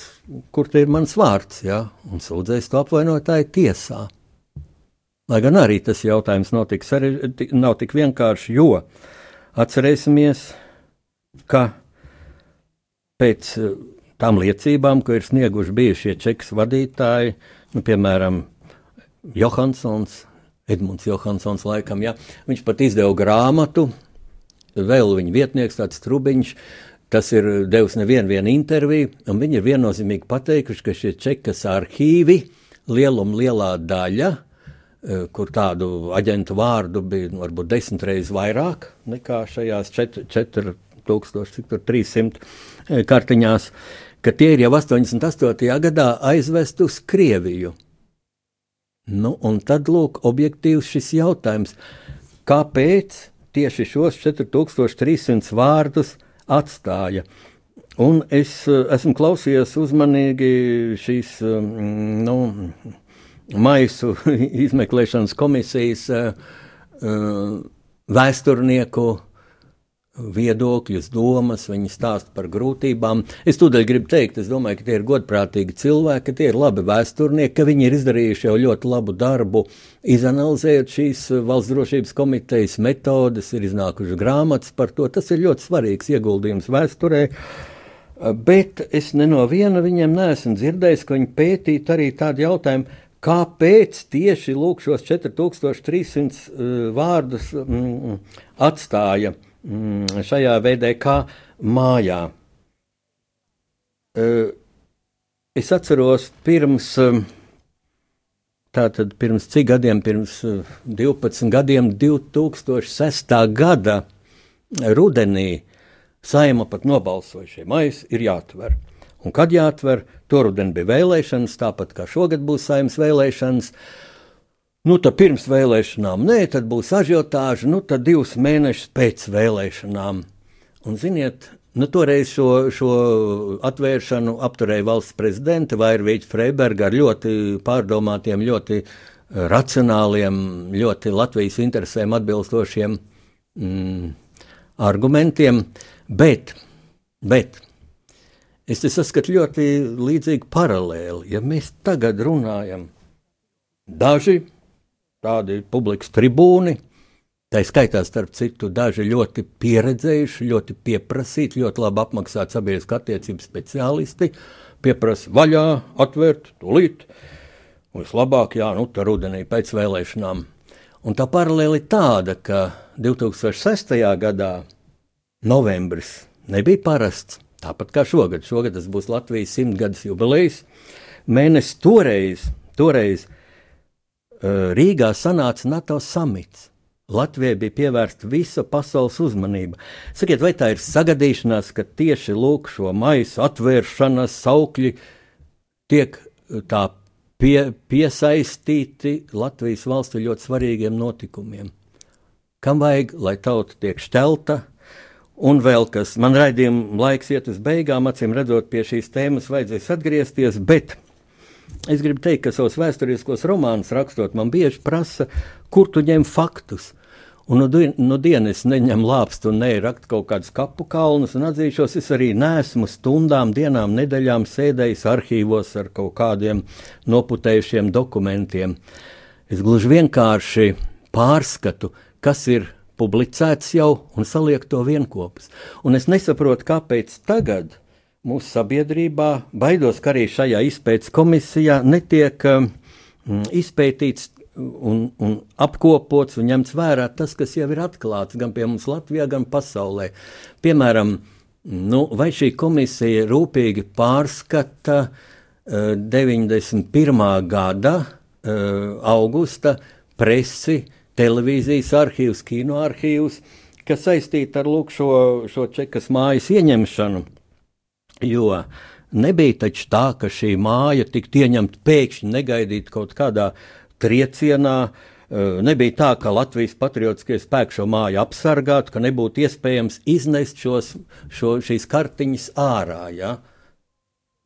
kur te ir mans vārds, jā, un sūdzēs to apvainotāju tiesā. Lai gan arī tas jautājums nav tik, sarež... nav tik vienkārši, jo atcerēsimies, ka pēc eh, tām liecībām, ko ir snieguši bijušie čekas vadītāji, nu, piemēram, Johansons, Edmunds Johansons, laikam, ja, viņš pat izdeva grāmatu, vēl viņa vietnieks, tāds trubiņš, tas ir devis nevienu interviju, un viņi ir viennozīmīgi pateikuši, ka šie čekas arhīvi lieluma lielā daļa kur tādu aģentu vārdu bija nu, varbūt desmit reizes vairāk nekā šajās 4300 eh, kartiņās, ka tie ir jau 88. gadā aizvest uz Krieviju. Nu, un tad lūk, objektīvs šis jautājums, kāpēc tieši šos 4300 vārdus atstāja. Un es eh, esmu klausījies uzmanīgi šīs, nu, maisu izmeklēšanas komisijas uh, uh, vēsturnieku viedokļus, domas, viņi stāsta par grūtībām. Es tūdaļ gribu teikt, es domāju, ka tie ir godprātīgi cilvēki, ka tie ir labi vēsturnieki, ka viņi ir izdarījuši jau ļoti labu darbu, izanalizējot šīs valsts drošības komitejas metodes, ir iznākuši grāmatas par to. Tas ir ļoti svarīgs ieguldījums vēsturē. Bet es no viena viņiem neesmu dzirdējis, ka viņi pētītu arī tādu jautājumu, kāpēc tieši lūk, šos 4300 uh, vārdus mm, atstāja mm, šajā VDK mājā. Uh, es atceros pirms. Uh, Tātad pirms cik gadiem, pirms 12 gadiem, 2006. gada rudenī, saima pat nobalsoja, šie maisi ir jāatver. Un kad jāatver, to rudeni bija vēlēšanas, tāpat kā šogad būs saimnes vēlēšanas. Nu, tad pirms vēlēšanām, nē, tad būs ažiotāža, nu, tad divus mēnešus pēc vēlēšanām. Un, ziniet, nu, toreiz šo, šo atvēršanu apturēja valsts prezidente Vairvīķa Freiberga ar ļoti pārdomātiem, ļoti eh, racionāliem, ļoti Latvijas interesēm atbilstošiem mm, argumentiem, bet, bet Es te saskatu ļoti līdzīgu paralēli. Ja mēs tagad runājam, daži tādi publikas tribūni, tā skaitā starp citu, daži ļoti pieredzējuši, ļoti pieprasīti, ļoti labi apmaksāti sabiedriskā attiecību speciālisti, pieprasa vaļā, atvērt, tūlīt. Vislabāk, jā, nu, tā rudenī pēc vēlēšanām. Un tā paralēli tāda, ka 2006. gadā novembris nebija parasts. Tāpat kā šogad. Šogad tas būs Latvijas simtgades jubilejas. Mēnesis toreiz, toreiz uh, Rīgā sanāca NATO samits. Latvijai bija pievērsta visa pasaules uzmanība. Sakiet, vai tā ir sagadīšanās, ka tieši lūk šo maisu atvēršanas saukļi tiek tā pie, piesaistīti Latvijas valsts ļoti svarīgiem notikumiem? Kam vajag, lai tauta tiek štelta, Un vēl kas, man raidījuma laiks iet uz beigām, acīm redzot, pie šīs tēmas vajadzēs atgriezties, bet es gribu teikt, ka savus vēsturiskos romānus rakstot, man bieži prasa, kur tu ņem faktus. Un nu, nu dienas neņemu lāpstu un neraktu kaut kādus kapu kalnus, un atzīšos, es arī neesmu stundām, dienām, nedēļām sēdējis arhīvos ar kaut kādiem noputējušiem dokumentiem. Es gluži vienkārši pārskatu, kas ir publicēts jau un saliek to vienopus. Un es nesaprotu, kāpēc tagad mūsu sabiedrībā, baidos, ka arī šajā izpētes komisijā netiek um, izpētīts un, un apkopots un ņemts vērā tas, kas jau ir atklāts gan pie mums Latvijā, gan pasaulē. Piemēram, nu, vai šī komisija rūpīgi pārskata uh, 91. gada uh, augusta presi, televīzijas arhīvs, kino arhīvs, kas saistīta ar lūk, šo, šo čekas mājas ieņemšanu. Jo nebija taču tā, ka šī māja tika ieņemta pēkšņi, negaidīt kaut kādā triecienā. Eh, nebija tā, ka Latvijas patriotiskie spēki šo māju apsargātu, ka nebūtu iespējams iznest šos, šo, šīs kartiņas ārā. Ja?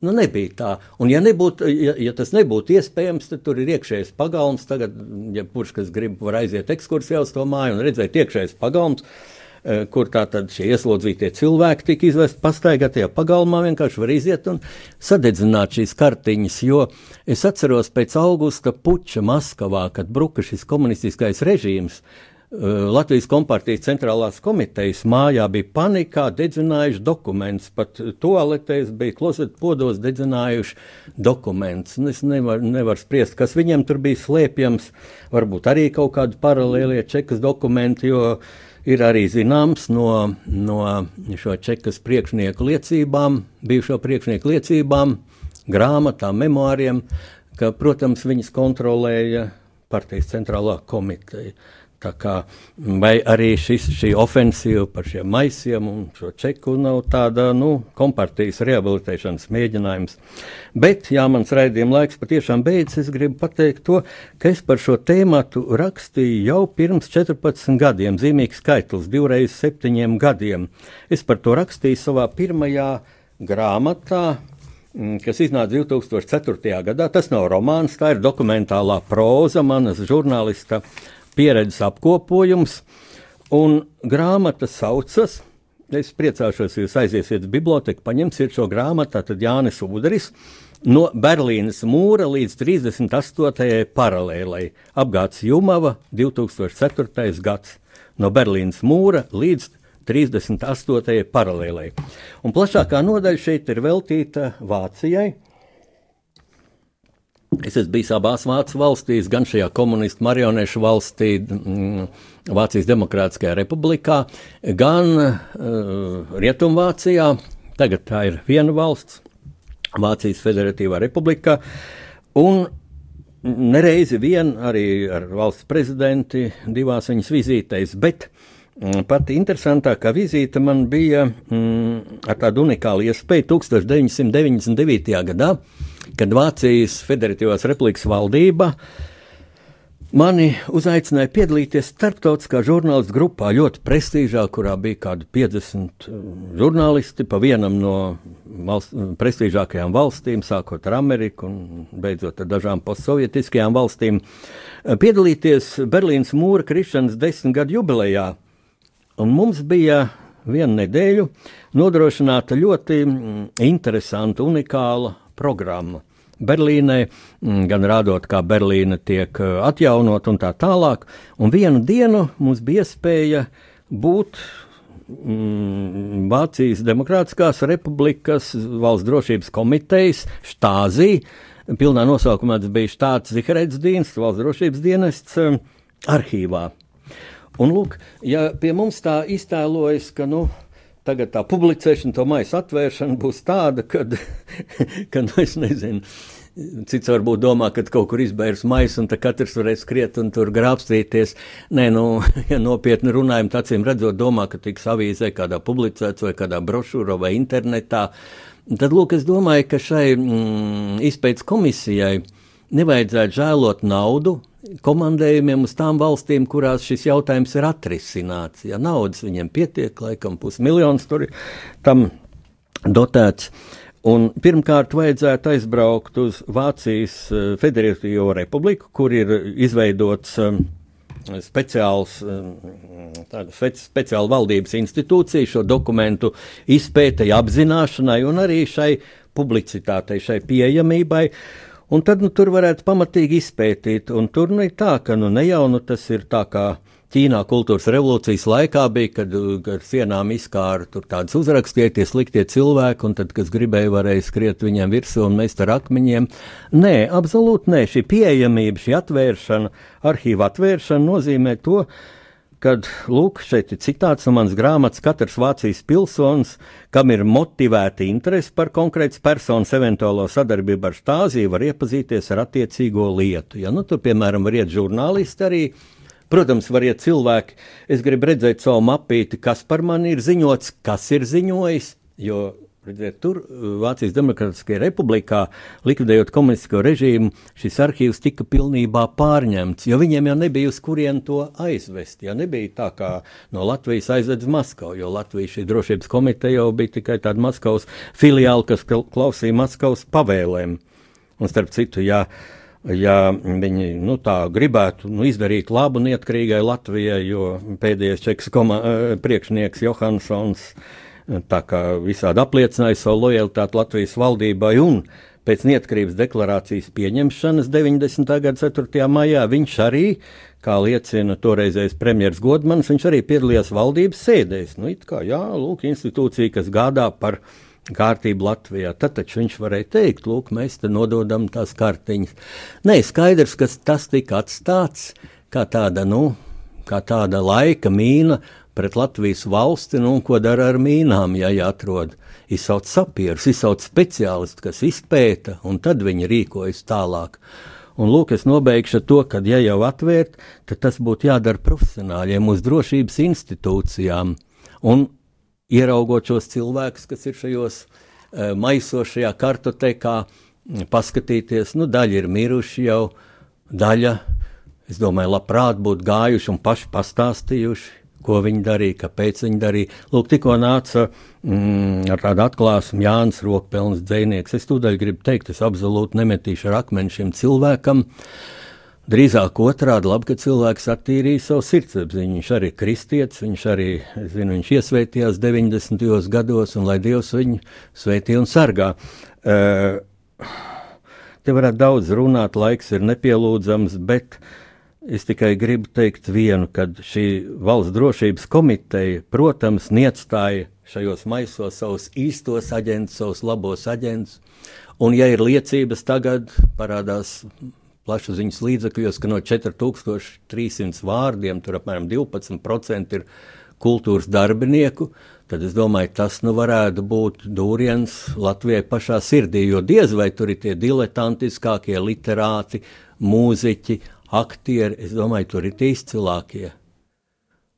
Uh, Nu, nebija tā. Un, ja, nebūtu, ja, ja tas nebūtu iespējams, tad tur ir iekšējais pagalms. Tagad, ja kurš kas grib, var aiziet ekskursijā uz to māju un redzēt iekšējais pagalms, eh, kur tātad šie ieslodzītie cilvēki tika izvesti pastaigā tajā pagalmā. Vienkārši var iziet un sadedzināt šīs kartiņas. Jo es atceros pēc augusta puča Maskavā, kad bruka šis komunistiskais režīms. Eh, Latvijas kompartijas centrālās komitejas mājā bija panikā, dedzinājuši dokumentus. Pat toaletēs bija klozeta podos dedzinājuši dokumentus. Es nevaru nevar spriest, kas viņiem tur bija slēpjams. Varbūt arī kaut kādi paralēlie čekas dokumenti, jo ir arī zināms no, no šo čekas priekšnieku liecībām, bijušo priekšnieku liecībām, grāmatām, memoāriem, ka, protams, viņas kontrolēja partijas centrālā komiteja. Kā, vai arī šis, šī ofensīva par šiem maisiem un šo čeku nav tāda nu, kompartijas rehabilitēšanas mēģinājums. Bet, ja mans raidījuma laiks patiešām beidzas, es gribu pateikt to, ka es par šo tēmu rakstīju jau pirms 14 gadiem, zīmīgs skaitlis, divreiz septiņiem gadiem. Es par to rakstīju savā pirmajā grāmatā, mm, kas iznāca 2004. gadā. Tas nav romāns, tā ir dokumentālā proza manas žurnālista pieredzes apkopojums, un grāmata saucas. Es priecāšos, ja jūs aiziesiet uz biblioteku, paņemsiet šo grāmatu, tad Jānis Udris no Berlīnas mūra līdz 38. paralēlai. Apgāds Jumava 2004. gads. No Berlīnas mūra līdz 38. paralēlai. Un plašākā nodaļa šeit ir veltīta Vācijai. Es esmu bijis abās Vācijas valstīs, gan šajā komunistu marionešu valstī, mm, Vācijas Demokrātiskajā republikā, gan uh, Rietumvācijā. Tagad tā ir viena valsts, Vācijas Federatīvā republika. Un nereizi vien arī ar valsts prezidenti divās viņas vizītēs, bet mm, pati interesantākā vizīte man bija mm, ar tādu unikālu iespēju 1999. gadā kad Vācijas Federatīvās Republikas valdība mani uzaicināja piedalīties starptautiskā žurnālistu grupā, ļoti prestižā, kurā bija kādi 50 uh, žurnālisti pa vienam no valst, prestižākajām valstīm, sākot ar Ameriku un beidzot ar dažām postsovietiskajām valstīm, uh, piedalīties Berlīnas mūra krišanas desmit gadu jubilejā. Un mums bija vienu nedēļu nodrošināta ļoti mm, interesanta, unikāla programma. Berlīnē, mm, gan rādot, kā Berlīna tiek eh, atjaunot un tā tālāk. Un vienu dienu mums bija iespēja būt mm, Vācijas Demokrātiskās Republikas valsts drošības komitejas štāzī. Pilnā nosaukumā tas bija štāts Zihrēdzdiensts, valsts drošības dienests eh, arhīvā. Un lūk, ja pie mums tā iztēlojas, ka, nu, tagad tā publicēšana, to maisu atvēršana būs tāda, kad, kad nu, es nezinu. Cits varbūt domā, ka kaut kur izbērs maisu, un katrs varēs skriet un tur grābstīties. Nē, nu, ja nopietni runājam, tad acīm redzot, domā, ka tiks avīzē kādā publicēts vai kādā brošūrā vai internetā. Tad, lūk, es domāju, ka šai mm, izpētes komisijai nevajadzētu žēlot naudu, komandējumiem uz tām valstīm, kurās šis jautājums ir atrisināts. Ja naudas viņiem pietiek, laikam pusmiljons tur ir tam dotēts. Un pirmkārt, vajadzētu aizbraukt uz Vācijas eh, Federatīvo republiku, kur ir izveidots um, speciāls, um, tāda speciāla valdības institūcija šo dokumentu izpētei, apzināšanai un arī šai publicitātei, šai pieejamībai. Uh, Un tad nu, tur varētu pamatīgi izpētīt. Un tur nu ir tā, ka nu, ne jau nu, tas ir tā kā Ķīnā kultūras revolūcijas laikā bija, kad ar sienām izkāra tur tādas uzrakstītie sliktie cilvēki, un tad, kas gribēja, varēja skriet viņiem virsū un mest ar akmeņiem. Nē, absolūti nē, šī pieejamība, šī atvēršana, arhīva atvēršana nozīmē to, ka kad, lūk, šeit ir citāts no manas grāmatas, katrs Vācijas pilsonis, kam ir motivēta interese par konkrētas personas eventuālo sadarbību ar stāziju, var iepazīties ar attiecīgo lietu. Ja, nu, tur, piemēram, var iet žurnālisti arī. Protams, var iet cilvēki, es gribu redzēt savu mapīti, kas par mani ir ziņots, kas ir ziņojis, jo tur uh, Vācijas Demokrātiskajā republikā, likvidējot komunistisko režīmu, šis arhīvs tika pilnībā pārņemts, jo viņiem jau nebija uz kurien to aizvest. Ja nebija tā kā no Latvijas aizved uz Maskavu, jo Latvijas šī drošības komiteja jau bija tikai tāda Maskavas filiāla, kas klausīja Maskavas pavēlēm. Un starp citu, jā. Ja viņi nu, tā gribētu nu, izdarīt labu neatkarīgai Latvijai, jo pēdējais čekas uh, priekšnieks Johansons tā kā visādi apliecināja savu lojalitāti Latvijas valdībai un pēc neatkarības deklarācijas pieņemšanas 90. gada 4. maijā viņš arī, kā liecina toreizējais premjeras Godmans, viņš arī piedalījās valdības sēdēs. Nu, kā, jā, lūk, institūcija, kas gādā par kārtību Latvijā. Tad taču viņš varēja teikt, lūk, mēs te nododam tās kartiņas. Nē, skaidrs, ka tas tika atstāts kā tāda, nu, kā tāda laika mīna pret Latvijas valsti, nu, un ko dara ar mīnām, ja jāatrod. Izsauc sapierus, izsauc speciālistu, kas izpēta, un tad viņi rīkojas tālāk. Un lūk, es nobeigšu to, ka, ja jau atvērt, tad tas būtu jādara profesionāļiem, uz drošības institūcijām. Un ieraugot šos cilvēkus, kas ir šajos e, maisošajā kartotekā, paskatīties, nu, daļa ir miruši jau, daļa, es domāju, labprāt būtu gājuši un paši pastāstījuši ko viņi darīja, kāpēc viņi darīja. Lūk, tikko nāca mm, ar tādu atklāsmu Jānis Rokpelns dzēnieks. Es tūdaļ gribu teikt, es absolūti nemetīšu ar akmeni šim cilvēkam. Drīzāk otrādi, labi, ka cilvēks attīrīja savu sirdsapziņu. Viņš arī ir kristietis, viņš arī, zinu, viņš iesvētījās 90. gados, un lai Dievs viņu svētī un sargā. Uh, te varētu daudz runāt, laiks ir nepielūdzams, bet uh, Es tikai gribu teikt vienu, ka šī valsts drošības komiteja, protams, neatstāja šajos maisos savus īstos aģentus, savus labos aģentus. Un, ja ir liecības, tagad parādās plašsaziņas līdzekļos, ka no 4300 vārdiem tur apmēram 12% ir kultūras darbinieku, tad es domāju, tas nu varētu būt dūriens Latvijai pašā sirdī, jo diez vai tur ir tie diletantiskākie literāti, mūziķi, aktieri, es domāju, tur ir tie izcilākie.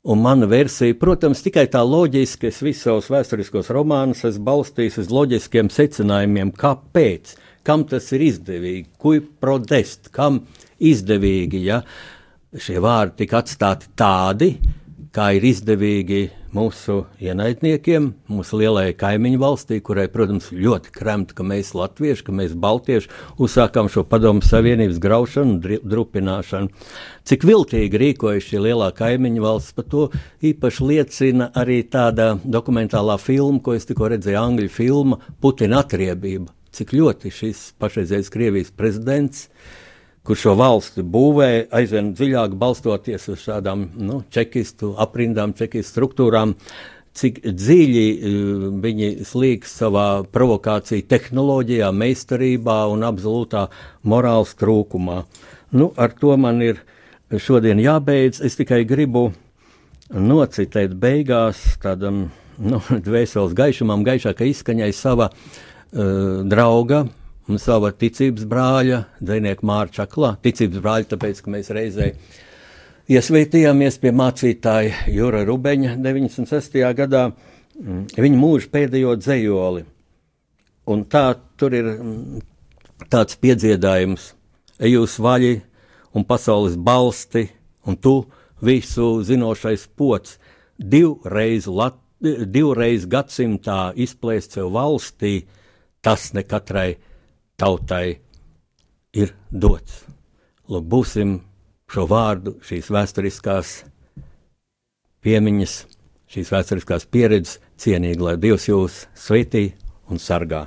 Un mana versija, protams, tikai tā loģiski, es visus savus vēsturiskos romānus esmu balstījis uz loģiskiem secinājumiem, kāpēc, kam tas ir izdevīgi, kui prodest, kam izdevīgi, ja šie vārdi tika atstāti tādi, kā ir izdevīgi mūsu ienaidniekiem, mūsu lielajai kaimiņu valstī, kurai, protams, ļoti kremta, ka mēs, latvieši, ka mēs, baltieši, uzsākām šo padomu savienības graušanu, drupināšanu. Cik viltīgi rīkojas šī lielā kaimiņu valsts, par to īpaši liecina arī tāda dokumentālā filma, ko es tikko redzēju, angļu filma Putina atriebība. Cik ļoti šis pašreizējais Krievijas prezidents kur šo valsti būvē aizvien dziļāk balstoties uz šādām nu, čekistu aprindām, čekistu struktūrām. Cik dziļi uh, viņi slīgs savā provokāciju tehnoloģijā, meistarībā un absolūtā morāles trūkumā. Nu, ar to man ir šodien jābeidz. Es tikai gribu nocitēt beigās tādam nu, dvēseles gaišumam, gaišākai izskaņai sava uh, drauga, un sava ticības brāļa, Dēnieka Mārča Aklā. Ticības brāļa, tāpēc, ka mēs reizē iesvētījāmies pie mācītāja Jūra Rubeņa 96. gadā, mm, viņa mūža pēdējo dzējoli. Un tā tur ir mm, tāds piedziedājums, ejūs vaļi un pasaules balsti, un tu visu zinošais pots divreiz, lat, divreiz gadsimtā izplēst sev valstī, tas ne katrai tautai ir dots. Lūk, būsim šo vārdu, šīs vēsturiskās piemiņas, šīs vēsturiskās pieredzes cienīgi, lai Dievs jūs svētī un sargā.